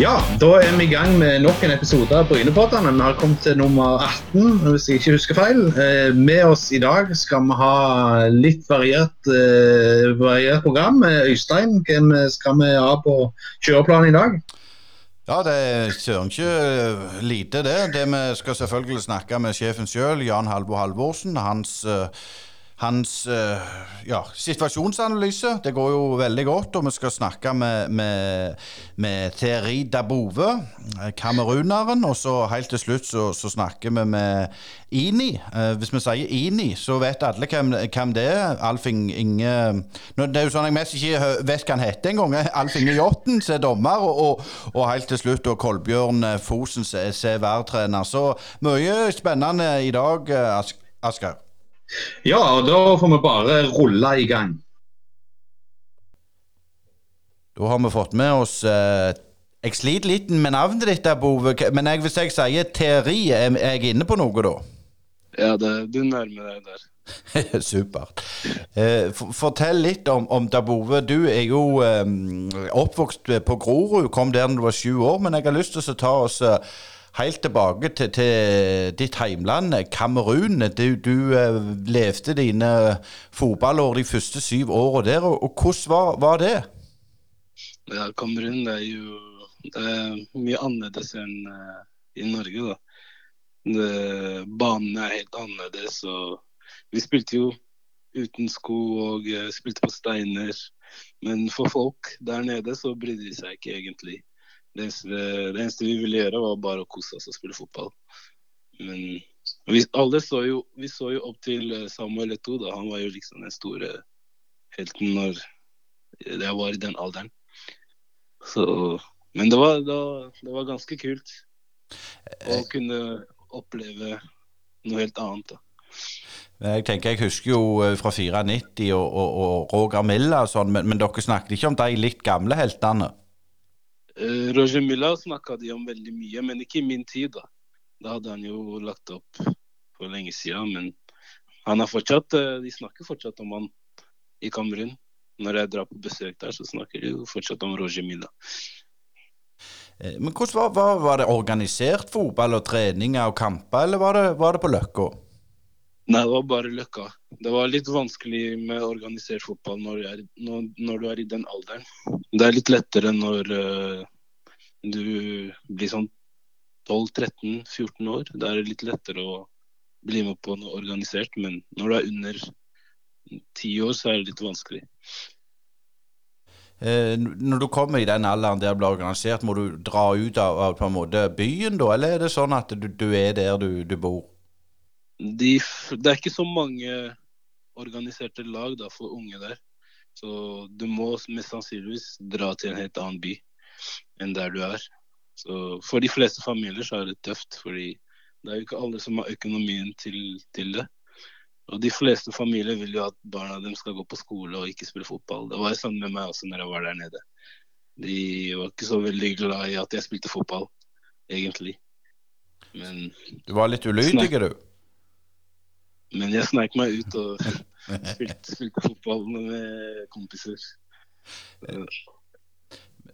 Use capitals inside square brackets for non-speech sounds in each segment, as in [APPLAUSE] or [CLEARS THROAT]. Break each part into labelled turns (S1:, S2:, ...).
S1: Ja, da er vi i gang med nok en episode av Brynepoddene. Vi har kommet til nummer 18, hvis jeg ikke husker feil. Eh, med oss i dag skal vi ha litt variert, eh, variert program. Øystein, hvem skal vi ha på kjøreplanen i dag?
S2: Ja, det er søren ikke lite, det. Det Vi skal selvfølgelig snakke med sjefen sjøl, Jan Halvor Halvorsen. Hans hans uh, ja, situasjonsanalyse. Det går jo veldig godt, og vi skal snakke med, med, med Theri Dabove, kameruneren. Og så helt til slutt så, så snakker vi med Ini. Uh, hvis vi sier Ini, så vet alle hvem, hvem det er. Alf Inge Det er jo sånn jeg mest ikke vet hva han heter engang. Alf Inge Jåtten som er dommer, og, og, helt til slutt og Kolbjørn Fosen som er CVR-trener. Så mye spennende i dag, Asgeir.
S1: Ja, og da får vi bare rulle i gang.
S2: Da har vi fått med oss eh, Jeg sliter litt med navnet ditt, Bove, men jeg, hvis jeg sier teori, er jeg inne på noe da?
S3: Ja, det, du nærmer deg der. [LAUGHS]
S2: Supert. Eh, fortell litt om, om Dabove. Du er jo eh, oppvokst på Grorud, kom der da du var sju år, men jeg har lyst til å ta oss eh, helt tilbake til, til ditt heimland, Kamerun. Du, du uh, levde dine fotballår de første syv åra der, og, og hvordan var, var, det?
S3: Ja, Kamerun er jo det er mye annerledes enn uh, i Norge, da. Det, banene er helt annerledes, og vi spilte jo uten sko og spilte på steiner. Men for folk der nede så brydde de seg ikke egentlig. Det eneste, det eneste, vi ville gjøre, var bare å kose oss og spille fotball. Men vi, alle så jo, vi så jo opp til eh, Samuel Eto. da. Han var jo liksom den store helten når jeg var i den alderen. Så, men det var, det, var, det var, ganske kult å kunne oppleve noe helt annet. da.
S2: Jeg tenker, jeg husker jo eh, fra 94 og, og, og Roger Milla og sånn, men, men, dere snakket ikke om de litt gamle heltene?
S3: Uh, Roger Milla snakka de om veldig mye, men ikke i min tid. Da Da hadde han jo lagt opp for lenge siden. Men han har fortsatt, uh, de snakker fortsatt om han i Kamerun. Når jeg drar på besøk der, så snakker de jo fortsatt om Roger Milla.
S2: Eh, men hvordan var, var, var, det organisert fotball og treninger og kamper, eller var det, var det på Løkka?
S3: Nei, det var bare Løkka. Det var litt vanskelig med organisert fotball når du er, når, når du er i den alderen. Det er litt lettere når uh, du blir sånn 12-13-14 år. Da er det litt lettere å bli med på noe organisert. Men når du er under ti år, så er det litt vanskelig.
S2: Eh, når du kommer i den alderen der det blir organisert, må du dra ut av, av måte byen da, eller er det sånn at du, du er der du, du bor?
S3: De, det er ikke så mange organiserte lag da, for unge der. Så du må mest sannsynligvis dra til en helt annen by enn der du er. Så For de fleste familier så er det tøft, fordi det er jo ikke alle som har økonomien til, til det. Og de fleste familier vil jo at barna dem skal gå på skole og ikke spille fotball. Det var jo sånn med meg også når jeg var der nede. De var ikke så veldig glad i at jeg spilte fotball, egentlig. Men
S2: Du var litt ulydig, du?
S3: Men jeg sneik meg ut og [LAUGHS] spilte, spilte fotball med kompiser.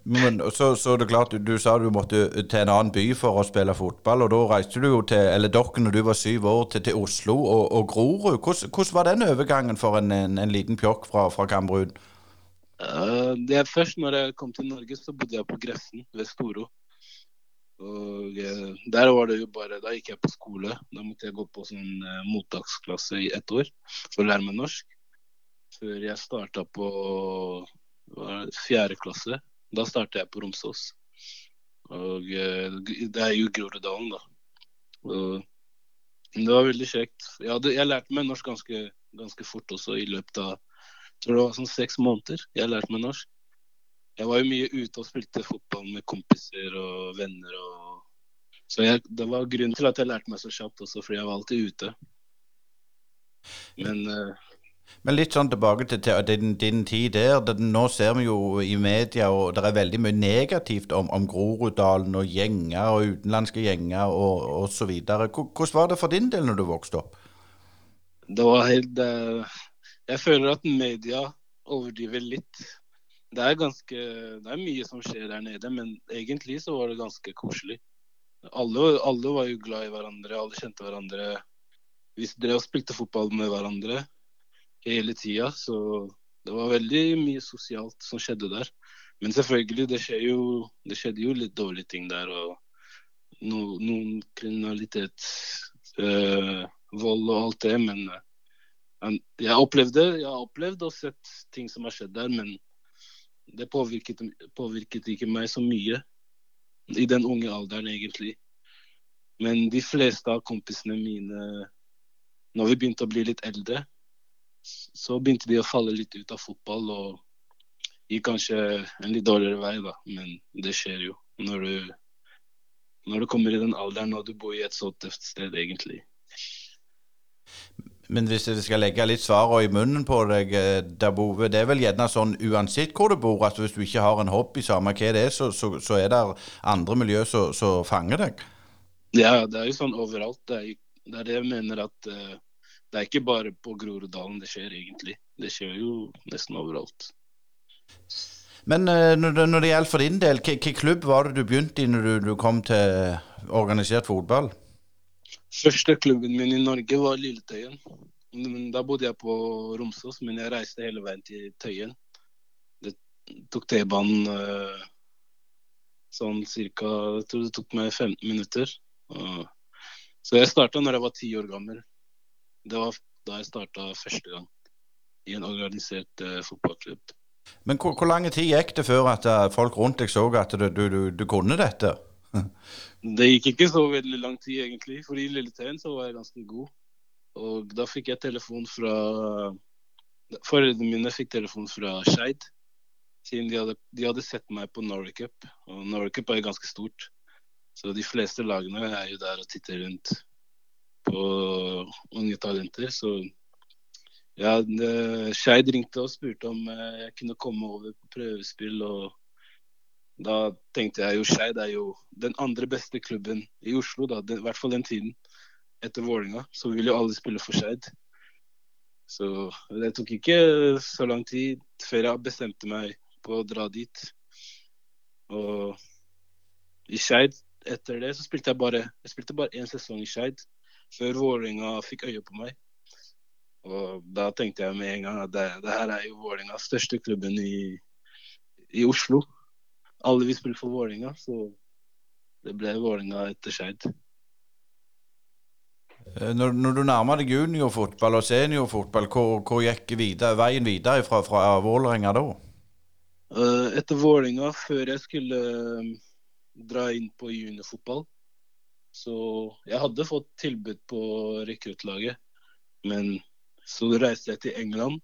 S2: Men så, så det klart, du, du, sa du måtte til en annen by for å spille fotball, og da reiste du jo til, eller dere når du var syv år, til, til Oslo og, og Grorud. Hvordan, hvordan, var den overgangen for en, en, en liten pjokk fra, fra Kamerun?
S3: Uh, det er først når jeg kom til Norge, så bodde jeg på Gressen ved Storo. Og eh, der var det jo bare Da gikk jeg på skole. Da måtte jeg gå på sånn eh, mottaksklasse i ett år for å lære meg norsk. Før jeg starta på fjerde klasse. Da starta jeg på Romsås. Og eh, det er jo Groruddalen, da. Og det var veldig kjekt. Jeg, hadde, jeg lærte meg norsk ganske, ganske, fort også, i løpet av jeg tror det var sånn seks måneder. Jeg lærte meg norsk jeg var jo mye ute og spilte fotball med kompiser og venner. Og... Så jeg, det var grunnen til at jeg lærte meg så kjapt også, fordi jeg var alltid ute. Men uh...
S2: Men litt sånn tilbake til, din, din, tid der. Det, nå ser vi jo i media, og det er veldig mye negativt om, om Groruddalen og gjenger og utenlandske gjenger og osv. Hvordan var det for din del når du vokste opp?
S3: Det var helt uh... Jeg føler at media overdriver litt det er ganske Det er mye som skjer der nede, men egentlig så var det ganske koselig. Alle, alle var jo glad i hverandre, alle kjente hverandre. Vi drev og spilte fotball med hverandre hele tida, så det var veldig mye sosialt som skjedde der. Men selvfølgelig, det, skjer jo, det skjedde jo litt dårlige ting der. og no, Noen kriminalitet, øh, vold og alt det. Men øh, jeg opplevde jeg har opplevd og sett ting som har skjedd der, men det påvirket, påvirket ikke meg så mye i den unge alderen, egentlig. Men de fleste av kompisene mine, når vi begynte å bli litt eldre, så begynte de å falle litt ut av fotball og gikk kanskje en litt dårligere vei, da. Men det skjer jo når du, når du kommer i den alderen og du bor i et så tøft sted, egentlig.
S2: Men hvis jeg skal legge litt svarene i munnen på deg, eh, Dabove, det er vel gjerne sånn uansett hvor du bor, at hvis du ikke har en hobby, samme hva det er, så, så, så er det andre miljø som fanger deg?
S3: Ja, det er jo sånn overalt. Det er, det, er det jeg mener at uh, det er ikke bare på Groruddalen det skjer, egentlig. Det skjer jo nesten overalt.
S2: Men uh, det, når, det, gjelder for din del, hvilken klubb var det du begynte i når du, du kom til organisert fotball?
S3: Første klubben min i Norge var Lilletøyen. Da bodde jeg på Romsås, men jeg reiste hele veien til Tøyen. Det tok T-banen uh, sånn cirka Jeg tror det tok meg 15 minutter. Så jeg starta når jeg var ti år gammel. Det var da jeg starta første gang i en organisert uh, fotballklubb.
S2: Men hvor, hvor lang tid gikk det før at folk rundt deg så at du, du, du, du kunne dette?
S3: Det gikk ikke så veldig lang tid, egentlig. For i Lilletøyen så var jeg ganske god. Og da fikk jeg telefon fra Foreldrene mine fikk telefon fra Skeid. Siden de hadde, de hadde, sett meg på Norway Cup. Og Norway Cup er ganske stort. Så de fleste lagene er jo der og titter rundt på unge talenter. Så ja, Skeid ringte og spurte om jeg kunne komme over på prøvespill og da tenkte jeg jo Skeid er jo den andre beste klubben i Oslo, da, i hvert fall den tiden. Etter Vålinga, så vil jo alle spille for Skeid. Så det tok ikke så lang tid før jeg bestemte meg på å dra dit. Og i Skeid, etter det, så spilte jeg bare jeg spilte bare én sesong i Skeid. Før Vålerenga fikk øye på meg. Og da tenkte jeg med en gang at det, det her er jo Vålerengas største klubben i, i Oslo alle vil spille for Vålinga, så det ble Vålinga etter Skeid.
S2: Eh, når, når, du nærmer deg juniorfotball og seniorfotball, hvor, hvor gikk videre, veien videre fra, fra Vålerenga da?
S3: Eh, etter Vålinga, før jeg skulle eh, dra inn på juniorfotball, så jeg hadde fått tilbud på rekruttlaget, men så reiste jeg til England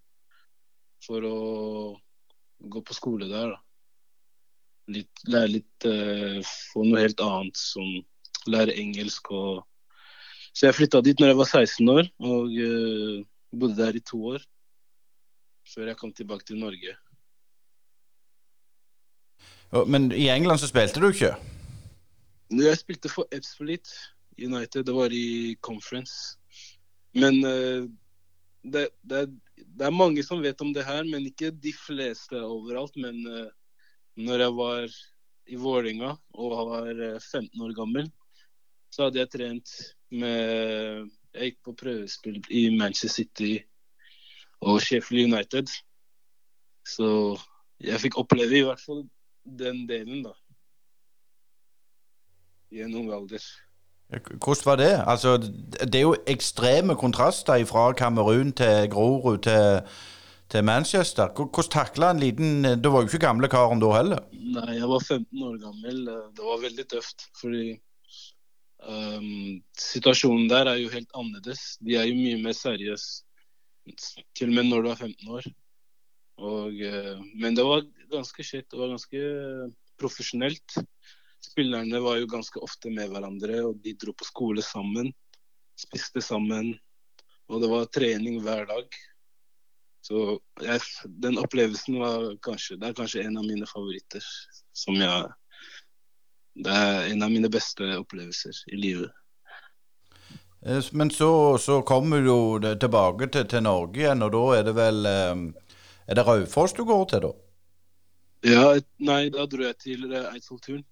S3: for å gå på skole der. da litt, lære litt uh, Få noe helt annet, som lære engelsk og Så jeg flytta dit når jeg var 16 år, og uh, bodde der i to år. Før jeg kom tilbake til Norge.
S2: Men i England så spilte du ikke?
S3: Jeg spilte for Epsfleet United. Det var i conference. Men uh, det, det, det, er mange som vet om det her, men ikke de fleste overalt. Men uh, når jeg var i Vålinga og var 15 eh, år gammel, så hadde jeg trent med Jeg gikk på prøvespill i Manchester City og Sheffield United. Så jeg fikk oppleve i hvert fall den delen, da. I en ung alder.
S2: Hvordan var det? Altså, det er jo ekstreme kontraster fra Kamerun til Grorud til til Manchester. Hvordan takla en liten Du var jo ikke gamle karen da heller?
S3: Nei, jeg var 15 år gammel. Det var veldig tøft. Fordi um, situasjonen der er jo helt annerledes. De er jo mye mer seriøse til og med når du er 15 år. Og, uh, men det var ganske shit. Det var ganske profesjonelt. Spillerne var jo ganske ofte med hverandre, og de dro på skole sammen. Spiste sammen. Og det var trening hver dag. Så jeg, den opplevelsen var kanskje Det er kanskje en av mine favoritter. Som jeg Det er en av mine beste opplevelser i livet.
S2: Eh, men så, så kommer du tilbake til, til, Norge igjen, og da er det vel eh, Er det Raufoss du går til, da?
S3: Ja, nei, da dro jeg til eh, Eidsvoll-turen.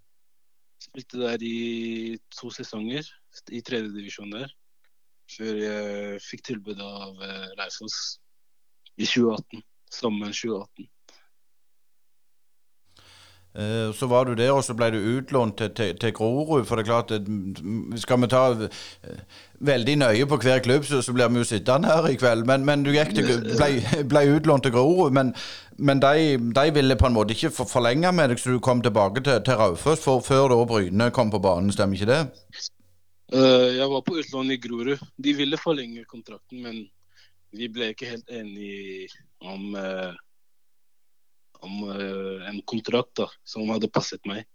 S3: Spilte der i to sesonger, i tredje divisjon der. Før jeg fikk tilbud av Raufoss i 2018. Sommeren 2018.
S2: Eh, Så var du der, og så ble du utlånt til, til, til Grorud. For det er klart, mm, skal vi ta eh, veldig nøye på hver klubb, så, så blir vi jo sittende her i kveld. Men, men du til, [LAUGHS] ble, ble utlånt til Grorud. Men, men de, de ville på en måte ikke forlenge med deg, så du kom tilbake til, til Raufoss før da Bryne kom på banen, stemmer ikke det?
S3: Eh, jeg var på utlån i Grorud. De ville forlenge kontrakten, men vi ble ikke helt enige om, uh, om uh, en kontrakt da, som hadde passet meg.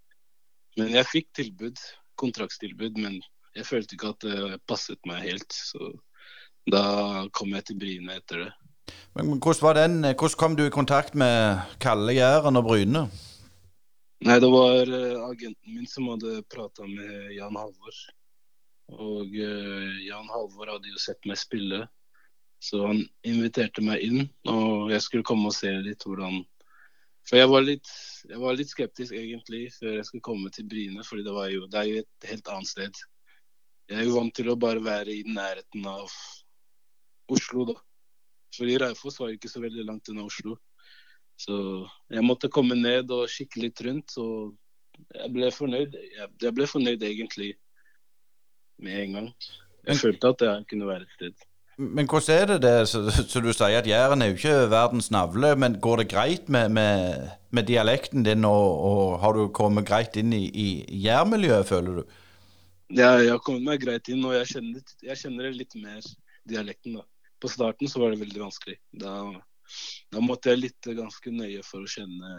S3: Men jeg fikk tilbud, kontraktstilbud, men jeg følte ikke at det passet meg helt. Så da kom jeg til Bryne etter det.
S2: Men, hvordan var den, hvordan kom du i kontakt med Kalle Jæren og Bryne?
S3: Nei, det var eh, agenten min som hadde prata med Jan Halvor. Og Jan Halvor hadde jo sett meg spille, så han inviterte meg inn. Og jeg skulle komme og se litt hvordan For jeg var litt, jeg var litt skeptisk egentlig før jeg skulle komme til Bryne, fordi det, var jo, det er jo et helt annet sted. Jeg er jo vant til å bare være i nærheten av Oslo, da. Fordi Raufoss var jo ikke så veldig langt unna Oslo. Så jeg måtte komme ned og kikke litt rundt, og jeg ble fornøyd. Jeg, jeg ble fornøyd egentlig med en gang. Jeg følte at det kunne være et sted.
S2: Men hvordan er det det, så, så du sier at Jæren er jo ikke verdens navle, men går det greit med, med, med dialekten din, og, og har du kommet greit inn i, i jærmiljøet, føler du?
S3: Ja, jeg har kommet meg greit inn, og jeg kjenner, jeg kjenner litt mer dialekten. da. På starten så var det veldig vanskelig. Da, da måtte jeg lytte ganske nøye for å kjenne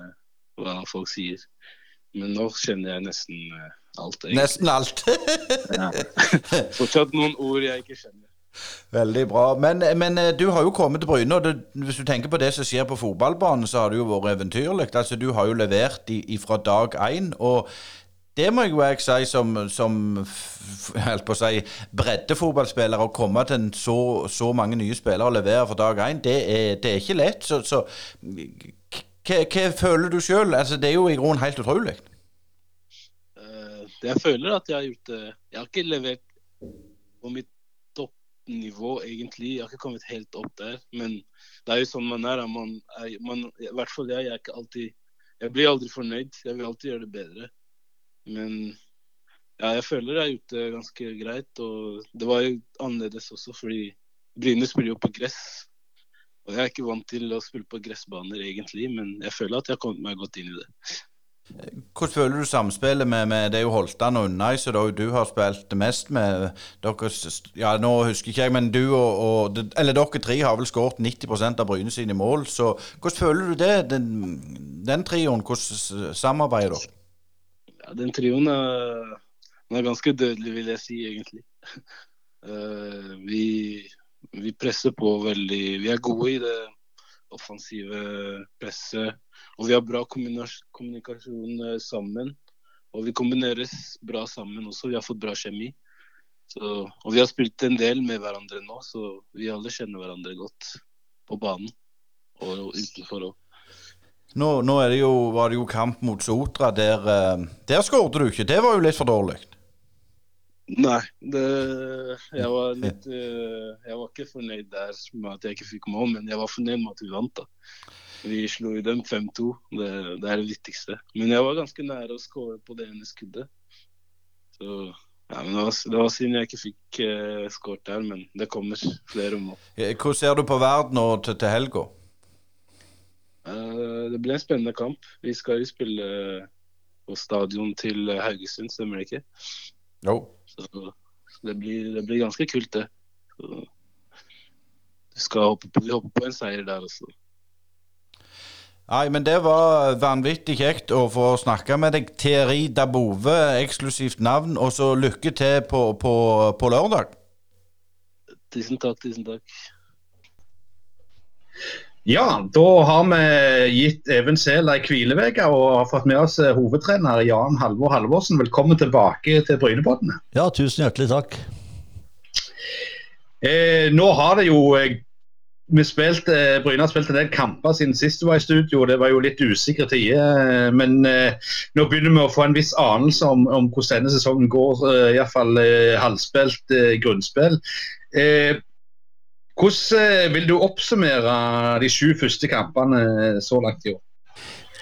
S3: hva folk sier. Men nå kjenner jeg nesten eh, alt. egentlig.
S2: Nesten alt.
S3: Ja. [LAUGHS] Fortsatt noen ord jeg ikke kjenner.
S2: Veldig bra. Men, men eh, du har jo kommet til Bryne, og det, hvis du tenker på det som skjer på fotballbanen, så har det jo vært eventyrlig. Altså, du har jo levert fra dag én. og det må jo jeg si som, som si, breddefotballspiller, å komme til så, så mange nye spillere og levere fra dag én, det, det er ikke lett. Så, så hva, føler du sjøl? Altså, det er jo i grunnen helt utrolig.
S3: Eh, det jeg føler at jeg har gjort det Jeg har ikke levert på mitt toppnivå, egentlig. Jeg har ikke kommet helt opp der. Men det er jo sånn man er. Man er man, I hvert fall jeg. Jeg er alltid Jeg blir aldri fornøyd. Jeg vil alltid gjøre det bedre. Men ja, jeg føler jeg har gjort det ganske greit. Og det var jo annerledes også, fordi Bryne spiller jo på gress. Og jeg er ikke vant til å spille på gressbaner egentlig, men jeg føler at jeg har kommet meg godt inn i det.
S2: Hvordan føler du samspillet med, med Det er jo Holtan og Unnai, da du har spilt mest med deres Ja, nå husker ikke jeg, men du og, og Eller dere tre har vel skåret 90% av Bryne sine mål, så hvordan føler du det? Den, den trioen, hvordan samarbeider dere?
S3: Ja, den trioen er, den er ganske dødelig, vil jeg si, egentlig. Eh, vi, vi presser på veldig Vi er gode i det offensive presset. Og vi har bra kommunikasjon, eh, sammen. Og vi kombineres bra sammen også. Vi har fått bra kjemi. Så, og vi har spilt en del med hverandre nå, så vi alle kjenner hverandre godt på banen. Og utenfor òg.
S2: Nå, nå det jo, var det jo kamp mot Sotra. Der, eh, der skåret du ikke. Det var jo litt for dårlig.
S3: Nei, det, jeg var litt eh, Jeg var ikke fornøyd der med at jeg ikke fikk mål, men jeg var fornøyd med at vi vant. da. Vi slo i dem 5-2. Det, det er det viktigste. Men jeg var ganske nære å skåre på det ene skuddet. Så ja, men det var, det var synd jeg ikke fikk uh, skåret der, men det kommer flere mål.
S2: Eh, Hvordan ser du på verden nå til, til helga?
S3: Uh, det blir en spennende kamp. Vi skal jo spille på stadion til Haugesund, stemmer det ikke?
S2: Jo.
S3: Så det blir, det blir ganske kult, det. Så, vi skal hoppe på, hoppe på en seier der også.
S2: Nei, men det var vanvittig kjekt å få snakke med deg. Teri Dabove, eksklusivt navn. Og så lykke til på, på, på lørdag.
S3: Tusen takk, tusen takk.
S1: Ja, da har vi gitt Even Sehl ei hvileuke og har fått med oss eh, hovedtrener Jan Halvor Halvorsen. Velkommen tilbake til Brynebåtene.
S4: Ja, tusen hjertelig takk.
S1: Eh, nå har det jo eh, vi spilte, Bryne har spilt en del kamper siden sist du var i studio. Det var jo litt usikre tider. Men eh, nå begynner vi å få en viss anelse om, om hvordan denne sesongen går. Eh, Iallfall eh, halvspilt eh, grunnspill. Eh, hvordan vil du oppsummere de sju første kampene så langt i år?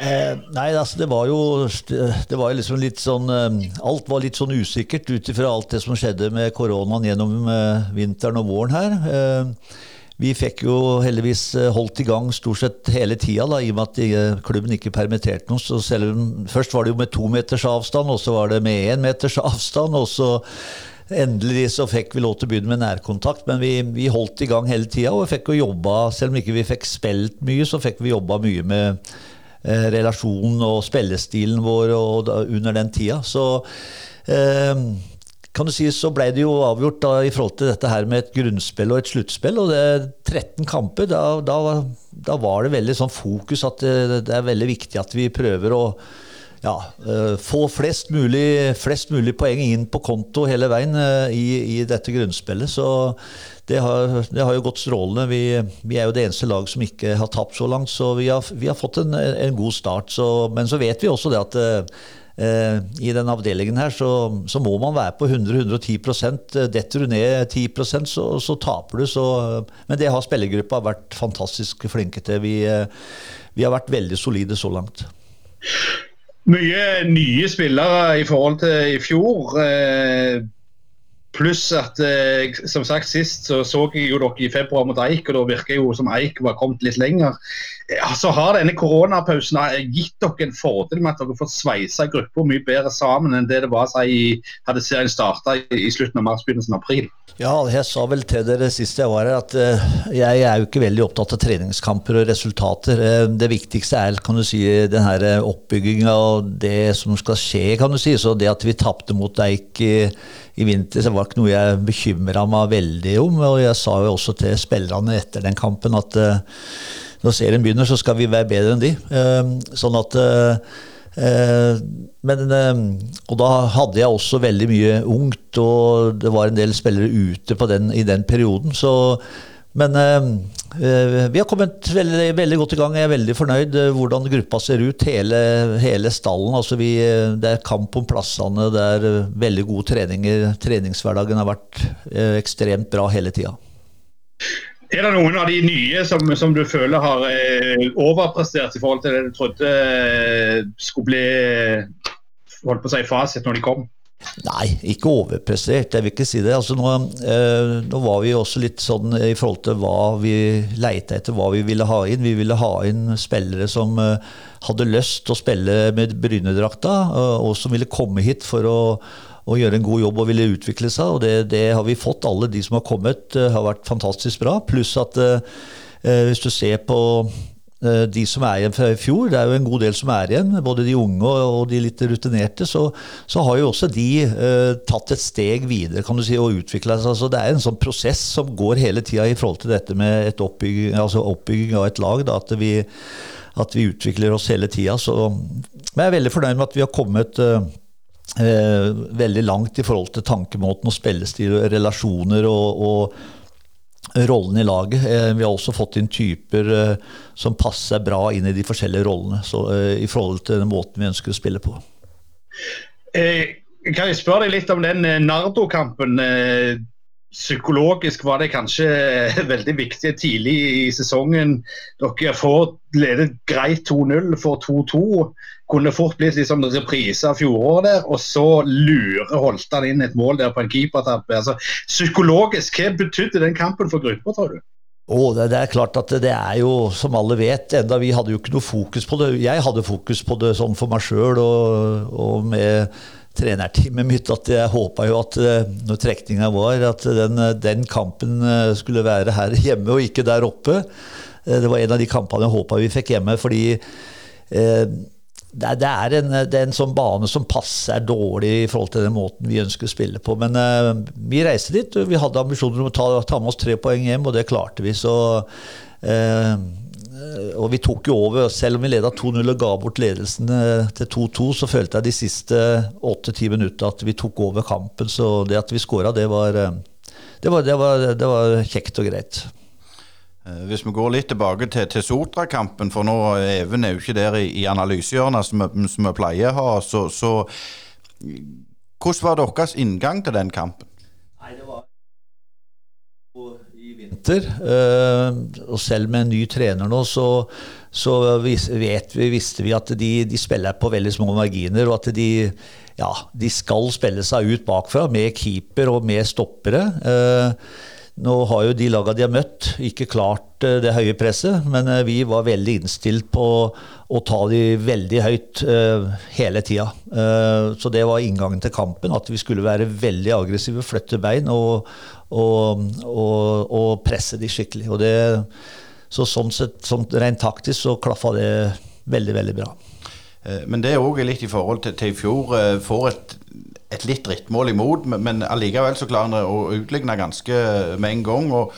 S4: Eh, nei, altså det var jo Det var liksom litt sånn Alt var litt sånn usikkert ut ifra alt det som skjedde med koronaen gjennom vinteren og våren her. Eh, vi fikk jo heldigvis eh, holdt i gang stort sett hele tida, da, i og med at eh, klubben ikke permitterte noe. Så selv om, først var det jo med to meters avstand, og så var det med én meters [LAUGHS] avstand. og så Endelig så fikk vi lov til å begynne med nærkontakt, men vi, vi holdt i gang hele tida. Og vi fikk jo jobba, selv om ikke vi fikk spilt mye, så fikk vi jobba mye med eh, relasjonen og spillestilen vår og, da, under den tida. Så eh, kan du si, så ble det jo avgjort da, i forhold til dette her med et grunnspill og et sluttspill. Og det er 13 kamper, da, da, da, var det veldig sånn fokus at det, det, er veldig viktig at vi prøver å ja, uh, få flest mulig, flest mulig, poeng inn på konto hele veien uh, i, i, dette grunnspillet. Så det har, det har jo gått strålende. Vi, vi, er jo det eneste lag som ikke har tapt så langt, så vi har, vi har fått en, en, god start. Så, men så vet vi også det at Eh, i den avdelingen her, så, så, må man være på 100-110 eh, Detter du ned 10% så, så taper du. Så, men det har spillergruppa vært fantastisk flinke til. Vi, eh, vi har vært veldig solide så langt.
S1: Mye nye spillere i forhold til i fjor. Pluss at som sagt sist så så jeg jo dere i februar mot Eik, og da virker jo som Eik var kommet litt lenger så har denne koronapausen gitt dere en fordel med at dere får sveisa gruppa mye bedre sammen enn det det var i, hadde serien starta i, i, slutten av mars, begynnelsen av april?
S4: Ja, jeg sa vel til dere sist jeg var her at eh, jeg er jo ikke veldig opptatt av treningskamper og resultater. Uh, det viktigste er kan du si, den her oppbygginga og det som skal skje, kan du si. Så det at vi tapte mot Eik i, i vinter, så var det ikke noe jeg bekymra meg veldig om. Og jeg sa jo også til spillerne etter den kampen at uh, når serien begynner, så skal vi være bedre enn de. Uh, sånn at uh, men, og da hadde jeg også veldig mye ungt, og det var en del spillere ute den, i den perioden. Så, men vi har kommet veldig, veldig, godt i gang. Jeg er veldig fornøyd hvordan gruppa ser ut. Hele, hele stallen. Altså vi, det er kamp om plassene, det er veldig gode treninger. Treningshverdagen har vært ekstremt bra hele tida.
S1: Er det noen av de nye som, som du føler har eh, overprestert i forhold til det du trodde eh, skulle bli holdt på å si, fasit når de kom?
S4: Nei, ikke overprestert, jeg vil ikke si det. Altså nå, eh, nå, var vi også litt sånn i forhold til hva vi leita etter, hva vi ville ha inn. Vi ville ha inn spillere som eh, hadde lyst til å spille med Brynedrakta, og, og som ville komme hit for å å gjøre en god jobb og ville utvikle seg. Og det, det, har vi fått. Alle de som har kommet, uh, har vært fantastisk bra. Pluss at eh, hvis du ser på de som er igjen fra i fjor, det er jo en god del som er igjen, både de unge og, de litt rutinerte, så, så, har jo også de tatt et steg videre kan du si, og utvikla seg. Altså, det er en sånn prosess som går hele tida i forhold til dette med et oppbygging, altså oppbygging av et lag. Da, at, vi, at vi utvikler oss hele tida. Men jeg er veldig fornøyd med at vi har kommet eh, veldig langt i forhold til tankemåten og spillestil og relasjoner og, og rollen i laget. Eh, vi har også fått inn typer eh, som passer bra inn i de forskjellige rollene så, eh, i forhold til den måten vi ønsker å spille på.
S1: Kan jeg spørre deg litt om den Nardo-kampen? Psykologisk var det kanskje [LAUGHS] veldig viktig tidlig i sesongen. Dere får ledet greit 2-0, får 2-2 kunne fort blitt liksom reprise av fjoråret der, og så lurer Holtan inn et mål der på en keepertabbe. Altså, psykologisk, hva betydde den kampen for gruppa, tror du?
S4: Oh, det, det, er klart at det er jo, som alle vet, enda vi hadde jo ikke noe fokus på det. Jeg hadde fokus på det sånn for meg sjøl og, og, med trenerteamet mitt at jeg håpa jo at eh, når trekninga var, at den, den, kampen eh, skulle være her hjemme og ikke der oppe. Eh, det var en av de kampene jeg håpa vi fikk hjemme, fordi eh, det, det, er en, det, er en, sånn bane som passer dårlig i forhold til den måten vi ønsker å spille på. Men uh, vi reiste dit. Vi hadde ambisjoner om å ta, ta, med oss tre poeng hjem, og det klarte vi. Så, uh, og vi tok jo over. Selv om vi leda 2-0 og ga bort ledelsen uh, til 2-2, så følte jeg de siste 8-10 minuttene at vi tok over kampen. Så det at vi skåra, det, det, det var kjekt og greit.
S2: Eh, hvis vi går litt tilbake til, til Sotra-kampen, for nå Even er jo ikke der i, i analysehjørnet som, vi pleier å ha, så, så hvordan var deres inngang til den kampen?
S4: Nei, det var i vinter. Eh, og selv med en ny trener nå, så, så vet vi, visste vi at de, de, spiller på veldig små marginer, og at de, ja, de skal spille seg ut bakfra med keeper og med stoppere. Eh, nå har jo de laga de har møtt, ikke klart eh, det høye presset, men eh, vi var veldig innstilt på å ta de veldig høyt uh, hele tida. Så det var inngangen til kampen, at vi skulle være veldig aggressive, flytte bein og, og, og, og presse de skikkelig. Det, så sånn sett, sånn rent taktisk så klaffa det veldig, veldig bra.
S2: Men det er òg litt i forhold til, til i fjor. Får et et litt drittmål imot, men allikevel så klarer han å utligne ganske med en gang. og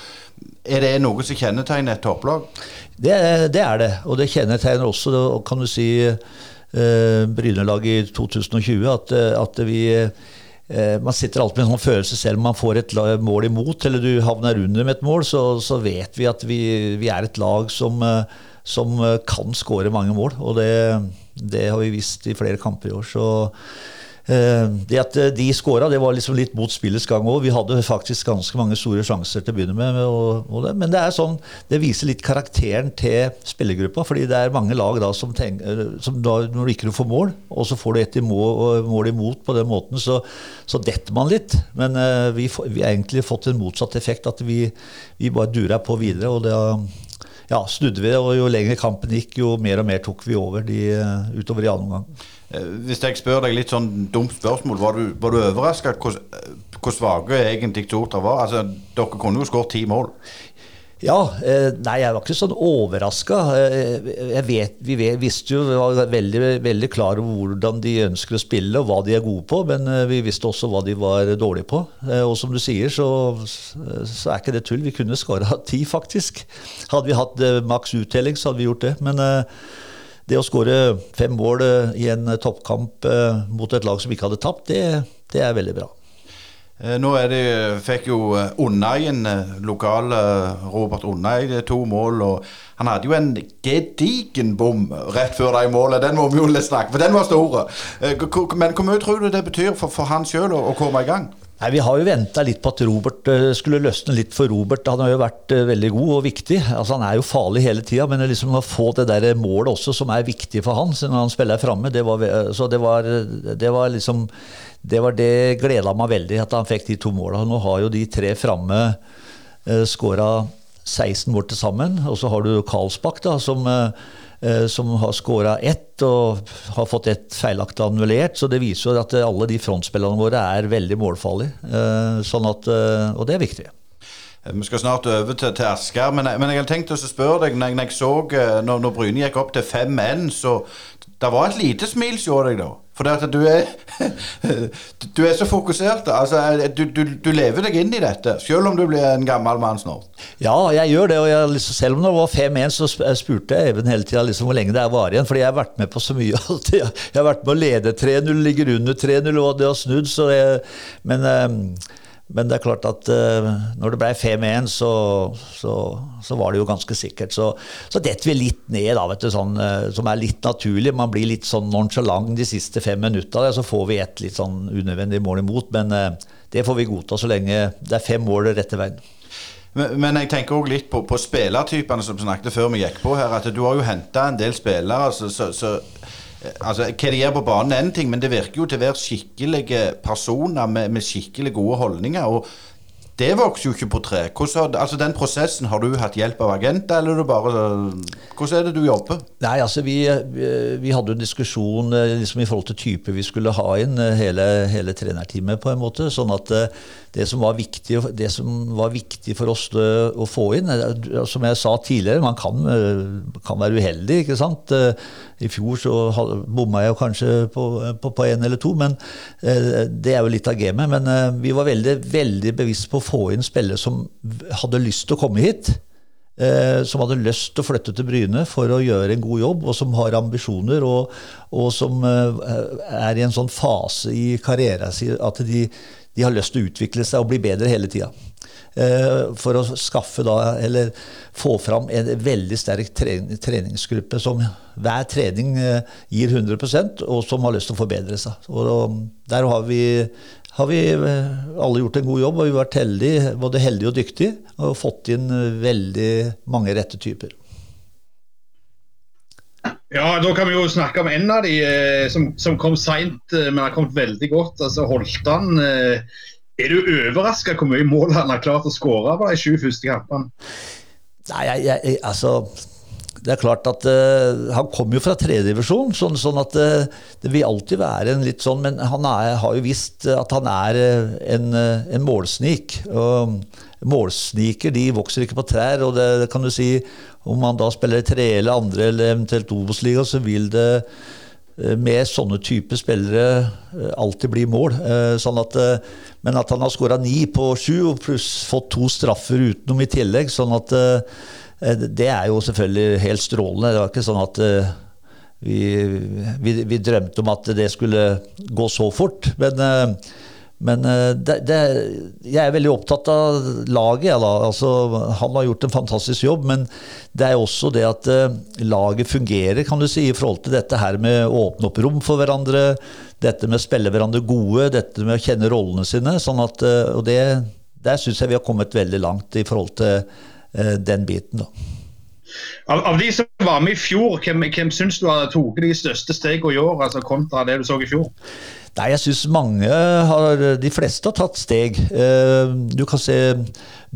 S2: Er det noe som kjennetegner et topplag?
S4: Det, det, er det, og det kjennetegner også kan du si, eh, Brynelaget i 2020. At, at vi eh, man sitter alltid med en sånn følelse selv om man får et mål imot, eller du havner under med et mål, så, så vet vi at vi, vi, er et lag som, eh, som kan skåre mange mål. Og det, det, har vi visst i flere kamper i år. Så Eh, det at eh, de skåra, det var liksom litt mot spillets gang òg. Vi hadde faktisk ganske mange store sjanser til å begynne med. Og, og det. Men det er sånn, det viser litt karakteren til spillergruppa. fordi det er mange lag da som, tenker, eh, som da, når du ikke får mål, og så får du et mål, mål imot på den måten, så, så detter man litt. Men uh, vi, vi, har egentlig fått en motsatt effekt. At vi, vi bare durer på videre. og det ja, snudde vi og jo lenger kampen gikk, jo mer og mer tok vi over de, utover i annen omgang.
S2: Eh, hvis jeg spør deg litt sånn dumt spørsmål, var du, var du overraska hvor, hvor svake egentlig Torta var? Altså, Dere kunne jo skåret ti mål.
S4: Ja. Eh, nei, jeg var ikke sånn overraska. Eh, vi visste jo, vi var veldig, veldig klar over hvordan de ønsker å spille og hva de er gode på, men vi visste også hva de var dårlige på. Og som du sier, så, så er ikke det tull. Vi kunne skåra [LAUGHS] ti, faktisk. Hadde vi hatt maks uttelling, så hadde vi gjort det. Men det å skåre fem mål eh, i en eh, toppkamp eh, mot et lag som ikke hadde tapt, det, det er veldig bra.
S2: Nå det, fikk jo Unnaien, lokale Robert Unnai, to mål. og Han hadde jo en gedigen bom rett før de målet. Den må vi jo snakke for den var stor. Men hvor mye tror du det betyr for, for han sjøl å, komme i gang?
S4: Nei, Vi har jo venta litt på at Robert skulle løsne litt for Robert. Han har jo vært veldig god og viktig. Altså, han er jo farlig hele tida, men liksom å få det der målet også, som er viktig for han når han spiller framme, det, det, det var liksom Det var det gleda meg veldig, at han fikk de to måla. Nå har jo de tre framme eh, skåra 16 mål til sammen. Og så har du Karlsbakk, da, som uh, Eh, som har skåra ett og har fått ett feilaktig annullert. Så det viser jo at alle de frontspillerne våre er veldig målfarlige. Eh, sånn at, eh, og det er viktig.
S2: Vi skal snart over til, til Asker, men, men, jeg hadde tenkt å spørre deg når jeg, så når, når Bryne gikk opp til 5-1, så det var et lite smil hos deg da? For du er [LAUGHS] Du er så fokusert. Altså, du, du, du, lever deg inn i dette, selv om du blir en gammel mann snart.
S4: Ja, jeg gjør det. og jeg, liksom, Selv om det var 5-1, så spurte jeg Even hele tida liksom, hvor lenge det var igjen. Fordi jeg har vært med på så mye. [LAUGHS] alltid. Jeg har vært med å lede 3-0, ligger under 3-0, og det har snudd. Så jeg, men um, men det er klart at uh, når det ble 5-1, så, så, så, var det jo ganske sikkert. Så, så detter vi litt ned, da, vet du, sånn, uh, som er litt naturlig. Man blir litt sånn nonchalant de siste fem minutta, så får vi et litt sånn unødvendig mål imot. Men uh, det får vi godta så lenge det er fem mål rette veien.
S2: Men, men, jeg tenker òg litt på, på spillertypene som snakket før vi gikk på her. At du har jo henta en del spillere. så, så Altså, Hva de gjør på banen, er en ting, men det virker jo til å være skikkelige personer med, med skikkelig gode holdninger. og det vokser jo ikke på tre. Hvordan, altså Den prosessen, har du hatt hjelp av agenter, eller er det bare Hvordan er det du jobber?
S4: Nei, altså Vi, vi hadde en diskusjon eh, liksom i forhold til type vi skulle ha inn eh, hele, hele trenerteamet, på en måte. Sånn at eh, det som viktig, det som var viktig for oss å få inn Som jeg sa tidligere, man kan, kan være uheldig, ikke sant. I fjor så bomma jeg kanskje på, på, på en eller to, men det er jo litt av gamet. Men vi var veldig, veldig bevisst på å få inn spillere som hadde lyst til å komme hit. Eh, som hadde lyst til å flytte til Bryne for å gjøre en god jobb, og som har ambisjoner, og, og som eh, er i en sånn fase i karrieren sin at de, de, har lyst til å utvikle seg og bli bedre hele tida. eh, for å skaffe da, eller få fram en veldig sterk treningsgruppe som hver trening eh, gir 100% og som har lyst til å forbedre seg. Og der har vi, har vi alle gjort en god jobb, og vi har vært heldige, både heldige og dyktige og fått inn veldig mange rette typer.
S1: Ja, Da kan vi jo snakke om en av de eh, som, som, kom seint, eh, men har kommet veldig godt. altså Holtan. Eh, er du overraska hvor mye mål han har klart å skåre på de sju første kampene?
S4: Nei, jeg, jeg, altså det er klart at uh, Han kom jo fra tredjedivisjon, sånn, sånn at uh, det vil alltid være en litt sånn Men han er, har jo visst at han er en, en, målsnik. og Målsniker de vokser ikke på trær. og det kan du si om man da spiller tre eller andre eller eventuelt Obos-liga, så vil det eh, med sånne typer spillere eh, alltid bli mål. Eh, sånn at, men at han har skåra ni på sju, og pluss fått to straffer utenom i tillegg, sånn at det er jo selvfølgelig helt strålende. Det var ikke sånn at vi, vi, vi drømte om at det skulle gå så fort. Men men eh, det, det, jeg er veldig opptatt av laget. Ja, altså, han har gjort en fantastisk jobb, men det er også det at uh, laget fungerer kan du si, i forhold til dette her med å åpne opp rom for hverandre. Dette med å spille hverandre gode, dette med å kjenne rollene sine. Sånn at, uh, og det, Der syns jeg vi har kommet veldig langt i forhold til den biten. da.
S1: Av, av, de som var med i fjor, hvem, hvem syns du har tatt de største stegene i år, altså kontra det du så i fjor?
S4: Nei, jeg syns mange har De fleste har tatt steg. Eh, du kan se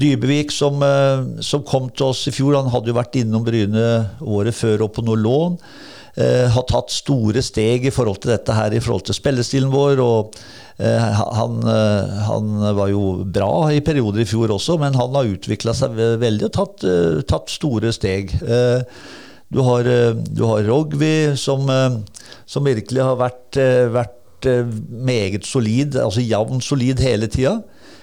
S4: Dybevik som, eh, som, kom til oss i fjor. Han hadde jo vært innom Bryne året før og på noe lån. Eh, har tatt store steg i forhold til dette her, i forhold til spillestilen vår. og han, han, var jo bra i perioder i fjor også, men han har utvikla seg veldig og tatt, tatt, store steg. Du har, du har Rogvi, som, som virkelig har vært, vært meget solid, altså jevn solid hele tida.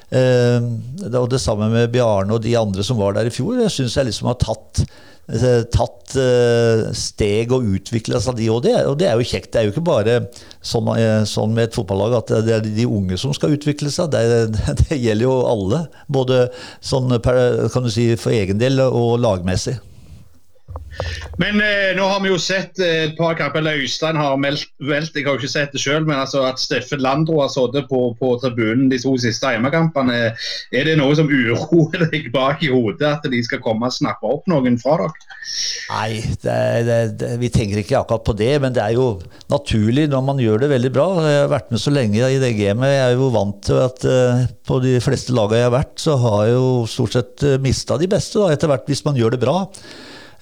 S4: Eh, og det samme med Bjarne og de andre som var der i fjor. Jeg syns jeg liksom har tatt, eh, tatt steg og utvikla seg, de òg. Og det er jo kjekt. Det er jo ikke bare sånn, sånn, med et fotballag at det er de unge som skal utvikle seg. Det, [LAUGHS] det gjelder jo alle. Både sånn kan du si, for egen del og lagmessig.
S1: Men eh, nå har vi jo sett eh, et par kamper. eller Øystein har meldt, vel, jeg har jo ikke sett det selv, men altså at Steffen Landro har sittet på, på, tribunen de to siste hjemmekampene. Er det noe som uroer deg bak i hodet, at de skal komme og snappe opp noen fra dere?
S4: Nei, det, det, det, vi tenker ikke akkurat på det, men det er jo naturlig når man gjør det veldig bra. Jeg har vært med så lenge i det gamet. Jeg er jo vant til at eh, på de fleste lagene jeg har vært, så har jeg jo stort sett uh, mista de beste da, etter hvert hvis man gjør det bra.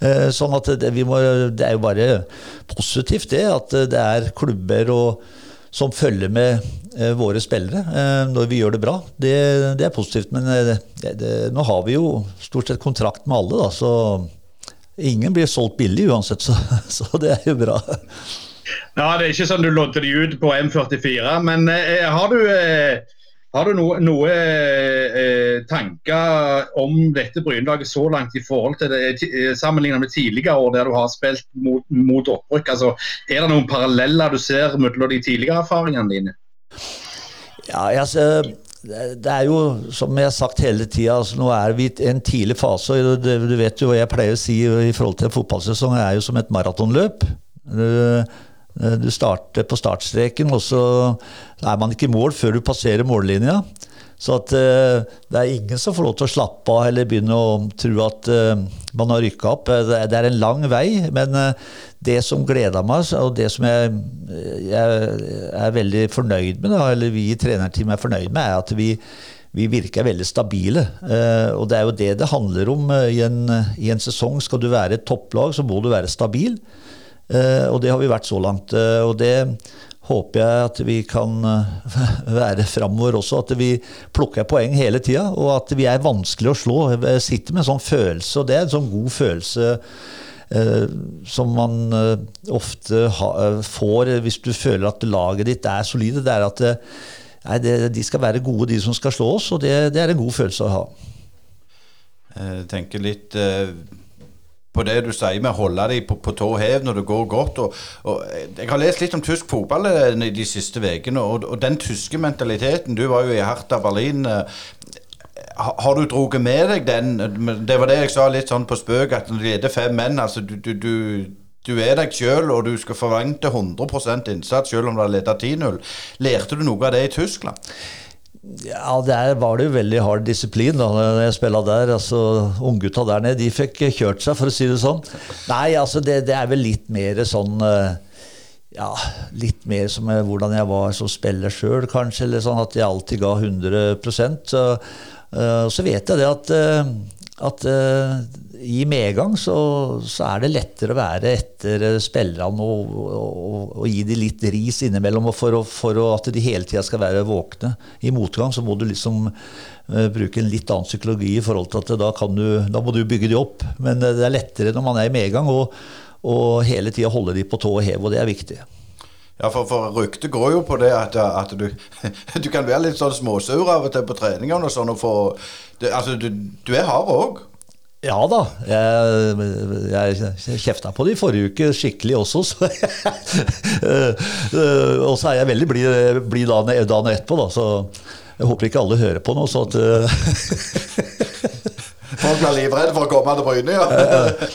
S4: Eh, sånn at det, må, det, er jo bare positivt det, at det er klubber og, som følger med eh, våre spillere eh, når vi gjør det bra. Det, det er positivt. Men det, nå har vi jo stort sett kontrakt med alle, da, så ingen blir solgt billig uansett. Så, [LAUGHS] så det er jo bra.
S1: Ja, Det er ikke sånn du lodder de ut på M44. Men eh, har du eh, har du noen noe eh, tanker om dette Brynlaget så langt i forhold til det, eh, sammenlignet med tidligere år der du har spilt mot, mot opprykk? Altså, er det noen paralleller du ser mellom de tidligere erfaringene dine?
S4: Ja, altså, det er jo, som jeg har sagt hele tida, altså, nå er vi i en tidlig fase. og Du vet jo hva jeg pleier å si i forhold til fotballsesong, er jo som et maratonløp. Eh, du starter på startstreken, og så er man ikke i mål før du passerer mållinja. Så at uh, det er ingen som får lov til å slappe av eller begynne å tro at uh, man har rykka opp. Det, er en lang vei, men det som gleder meg, og det som jeg, jeg er veldig fornøyd med, eller vi i trenerteamet er fornøyd med, er at vi, vi virker veldig stabile. og det er jo det det handler om i en, i en sesong. Skal du være et topplag, så må du være stabil. Eh, og det har vi vært så langt. Eh, og det håper jeg at vi kan eh, [LAUGHS] være framover også. At vi plukker poeng hele tida, og at vi er vanskelig å slå. Jeg sitter med en sånn følelse, og det er en sånn god følelse eh, som man ofte ha, får hvis du føler at laget ditt er solide. Det er at nei, det, de skal være gode, de som skal slå oss, og det, det er en god følelse å ha.
S2: Jeg tenker litt eh på det du sier med å holde dem på, på tå hev når det går godt. Og, og, jeg har lest litt om tysk fotball eh, de siste ukene, og, og, den tyske mentaliteten Du var jo i Hertha Berlin. Eh, har du dratt med deg den Det var det jeg sa litt sånn på spøk, at når det leder fem menn altså du, du, du, du er deg sjøl, og du skal forvente 100% innsats selv om du har ledet 10-0. Lærte du noe av det i Tyskland?
S4: Ja, der var det jo veldig hard disiplin da jeg spilla der. altså Unggutta der nede, de fikk kjørt seg, for å si det sånn. Nei, altså det, det er vel litt mer sånn eh, Ja, litt mer som eh, hvordan jeg var som spiller sjøl, kanskje. Eller sånn at jeg alltid ga 100 Så, uh, så vet jeg det at, uh, at eh, i medgang så, så er det lettere å være etter spillerne og, og, og gi dem litt ris innimellom for, å, for å, at de hele tida skal være våkne. I motgang så må du liksom uh, bruke en litt annen psykologi i forhold til at da, kan du, da må du bygge de opp. Men eh, det er lettere når man er i medgang, og, og hele tida holde de på tå og hev, og det er viktig.
S2: Ja, for, for ryktet går jo på det at, at du, [LAUGHS] du kan være litt sånn småsur av og til på treningene og sånn. Og få, altså, du, du er hard òg.
S4: Ja da. Jeg, jeg kjefta på det i forrige uke skikkelig også, så [LAUGHS] Og så er jeg veldig blid bli dagen, dagen etterpå, da, så jeg håper ikke alle hører på nå. Så at, [LAUGHS]
S2: Folk blir livredde for å komme til Bryne, ja.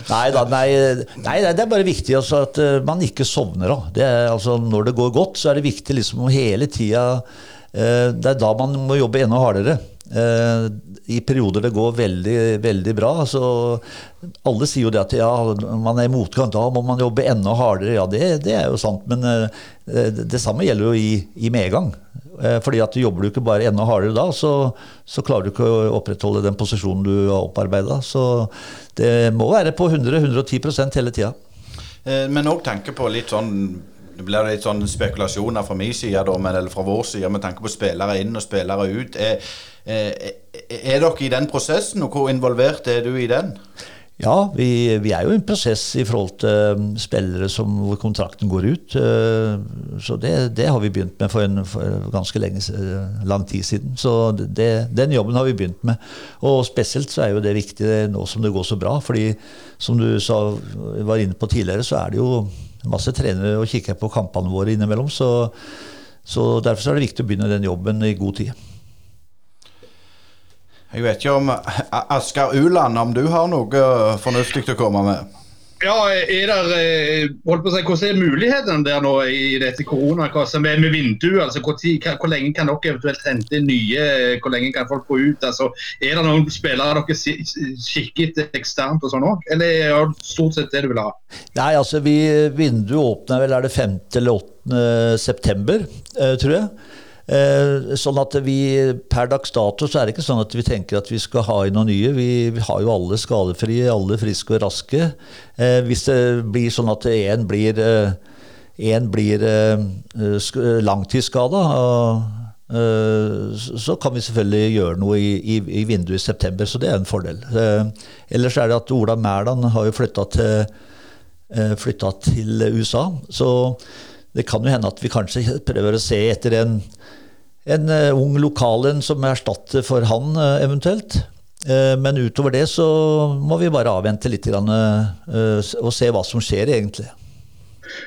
S4: nei, da, nei, nei, det er bare viktig altså, at eh, man ikke sovner. Det er, altså, når det går godt, så er det viktig liksom, hele tida eh, Det er da man må jobbe enda hardere. Eh, I perioder det går veldig, veldig bra. Så alle sier jo det at ja, man er i motgang, da må man jobbe enda hardere. Ja, det, det er jo sant, men eh, det, samme gjelder jo i, i medgang. Eh, Fordi at jobber du ikke bare enda hardere da, så, så klarer du ikke å opprettholde den posisjonen du har opparbeida. Så det må være på 100-110% hele tida.
S2: Men òg tanke på litt sånn det blir litt sånn spekulasjoner fra min side, da, men, eller fra vår side, med tanke på spillere inn og spillere ut. Er, er, er dere i den prosessen, og hvor involvert er du i den?
S4: Ja, vi, vi er jo i en prosess i forhold til um, spillere som, hvor kontrakten går ut. Så det, det har vi begynt med for, en, for ganske lenge, lang tid siden. Så det, den jobben har vi begynt med. Og spesielt så er jo det viktig nå som det går så bra. fordi som du sa, var inne på tidligere, så er det jo masse trenere og kikker på kampene våre innimellom. Så, så derfor så er det viktig å begynne den jobben i god tid.
S2: Jeg vet ikke om A- Asker Uland, om du har noe fornuftig å komme med?
S1: Ja, er der, eh, holdt på å si, Hvordan er mulighetene der nå i dette koronakasset med, med vinduet? altså hvor, tid, hvor lenge kan dere eventuelt hente inn nye? Hvor lenge kan folk gå ut? altså Er det noen spillere dere kikket eksternt og sånn òg? Eller er det stort sett det du vil ha?
S4: Nei, altså vi, Vinduet åpner vel er det 5. eller 8. september, eh, tror jeg. Eh, sånn at vi per dags dato så er det ikke sånn at vi tenker at vi skal ha inn noen nye. Vi, vi har jo alle skadefrie, alle friske og raske. Eh, hvis det blir sånn at én blir, en blir eh, langtidsskada, eh, så så kan vi selvfølgelig gjøre noe i, i, i vinduet i september, så det er en fordel. Eh, ellers er det at Ola Mæland har jo flytta til til USA. Så det kan jo hende at vi kanskje prøver å se etter en, en eh, ung lokal en som erstatter for han eh, eventuelt. Eh, Men utover det så må vi bare avvente litt og se hva som skjer egentlig.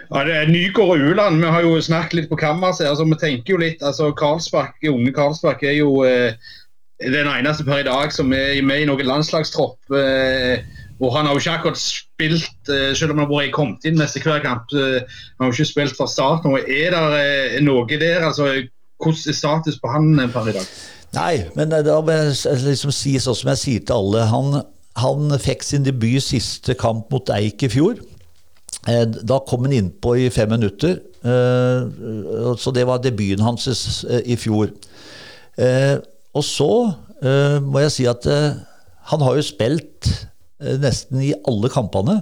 S1: Ja, det er Nygård og Uland, vi har jo snakket litt på kammerset. Altså, vi tenker jo litt, altså Karlsbakk, Unge Karlsbakk er jo eh, den eneste per i dag som er med i noen landslagstropp. Eh, og han har jo ikke akkurat spilt, eh, selv om han har vært kommet inn nesten hver kamp. Eh, han har jo ikke spilt fra start Og Er det eh, noe der? altså Hvordan er status på han per i dag?
S4: Nei, men da må jeg liksom si sånn som jeg sier til alle. Han, han fikk sin debut siste kamp mot Eik i fjor. Da kom han innpå i fem minutter. Så det var debuten hans i fjor. Og så må jeg si at han har jo spilt nesten i alle kampene.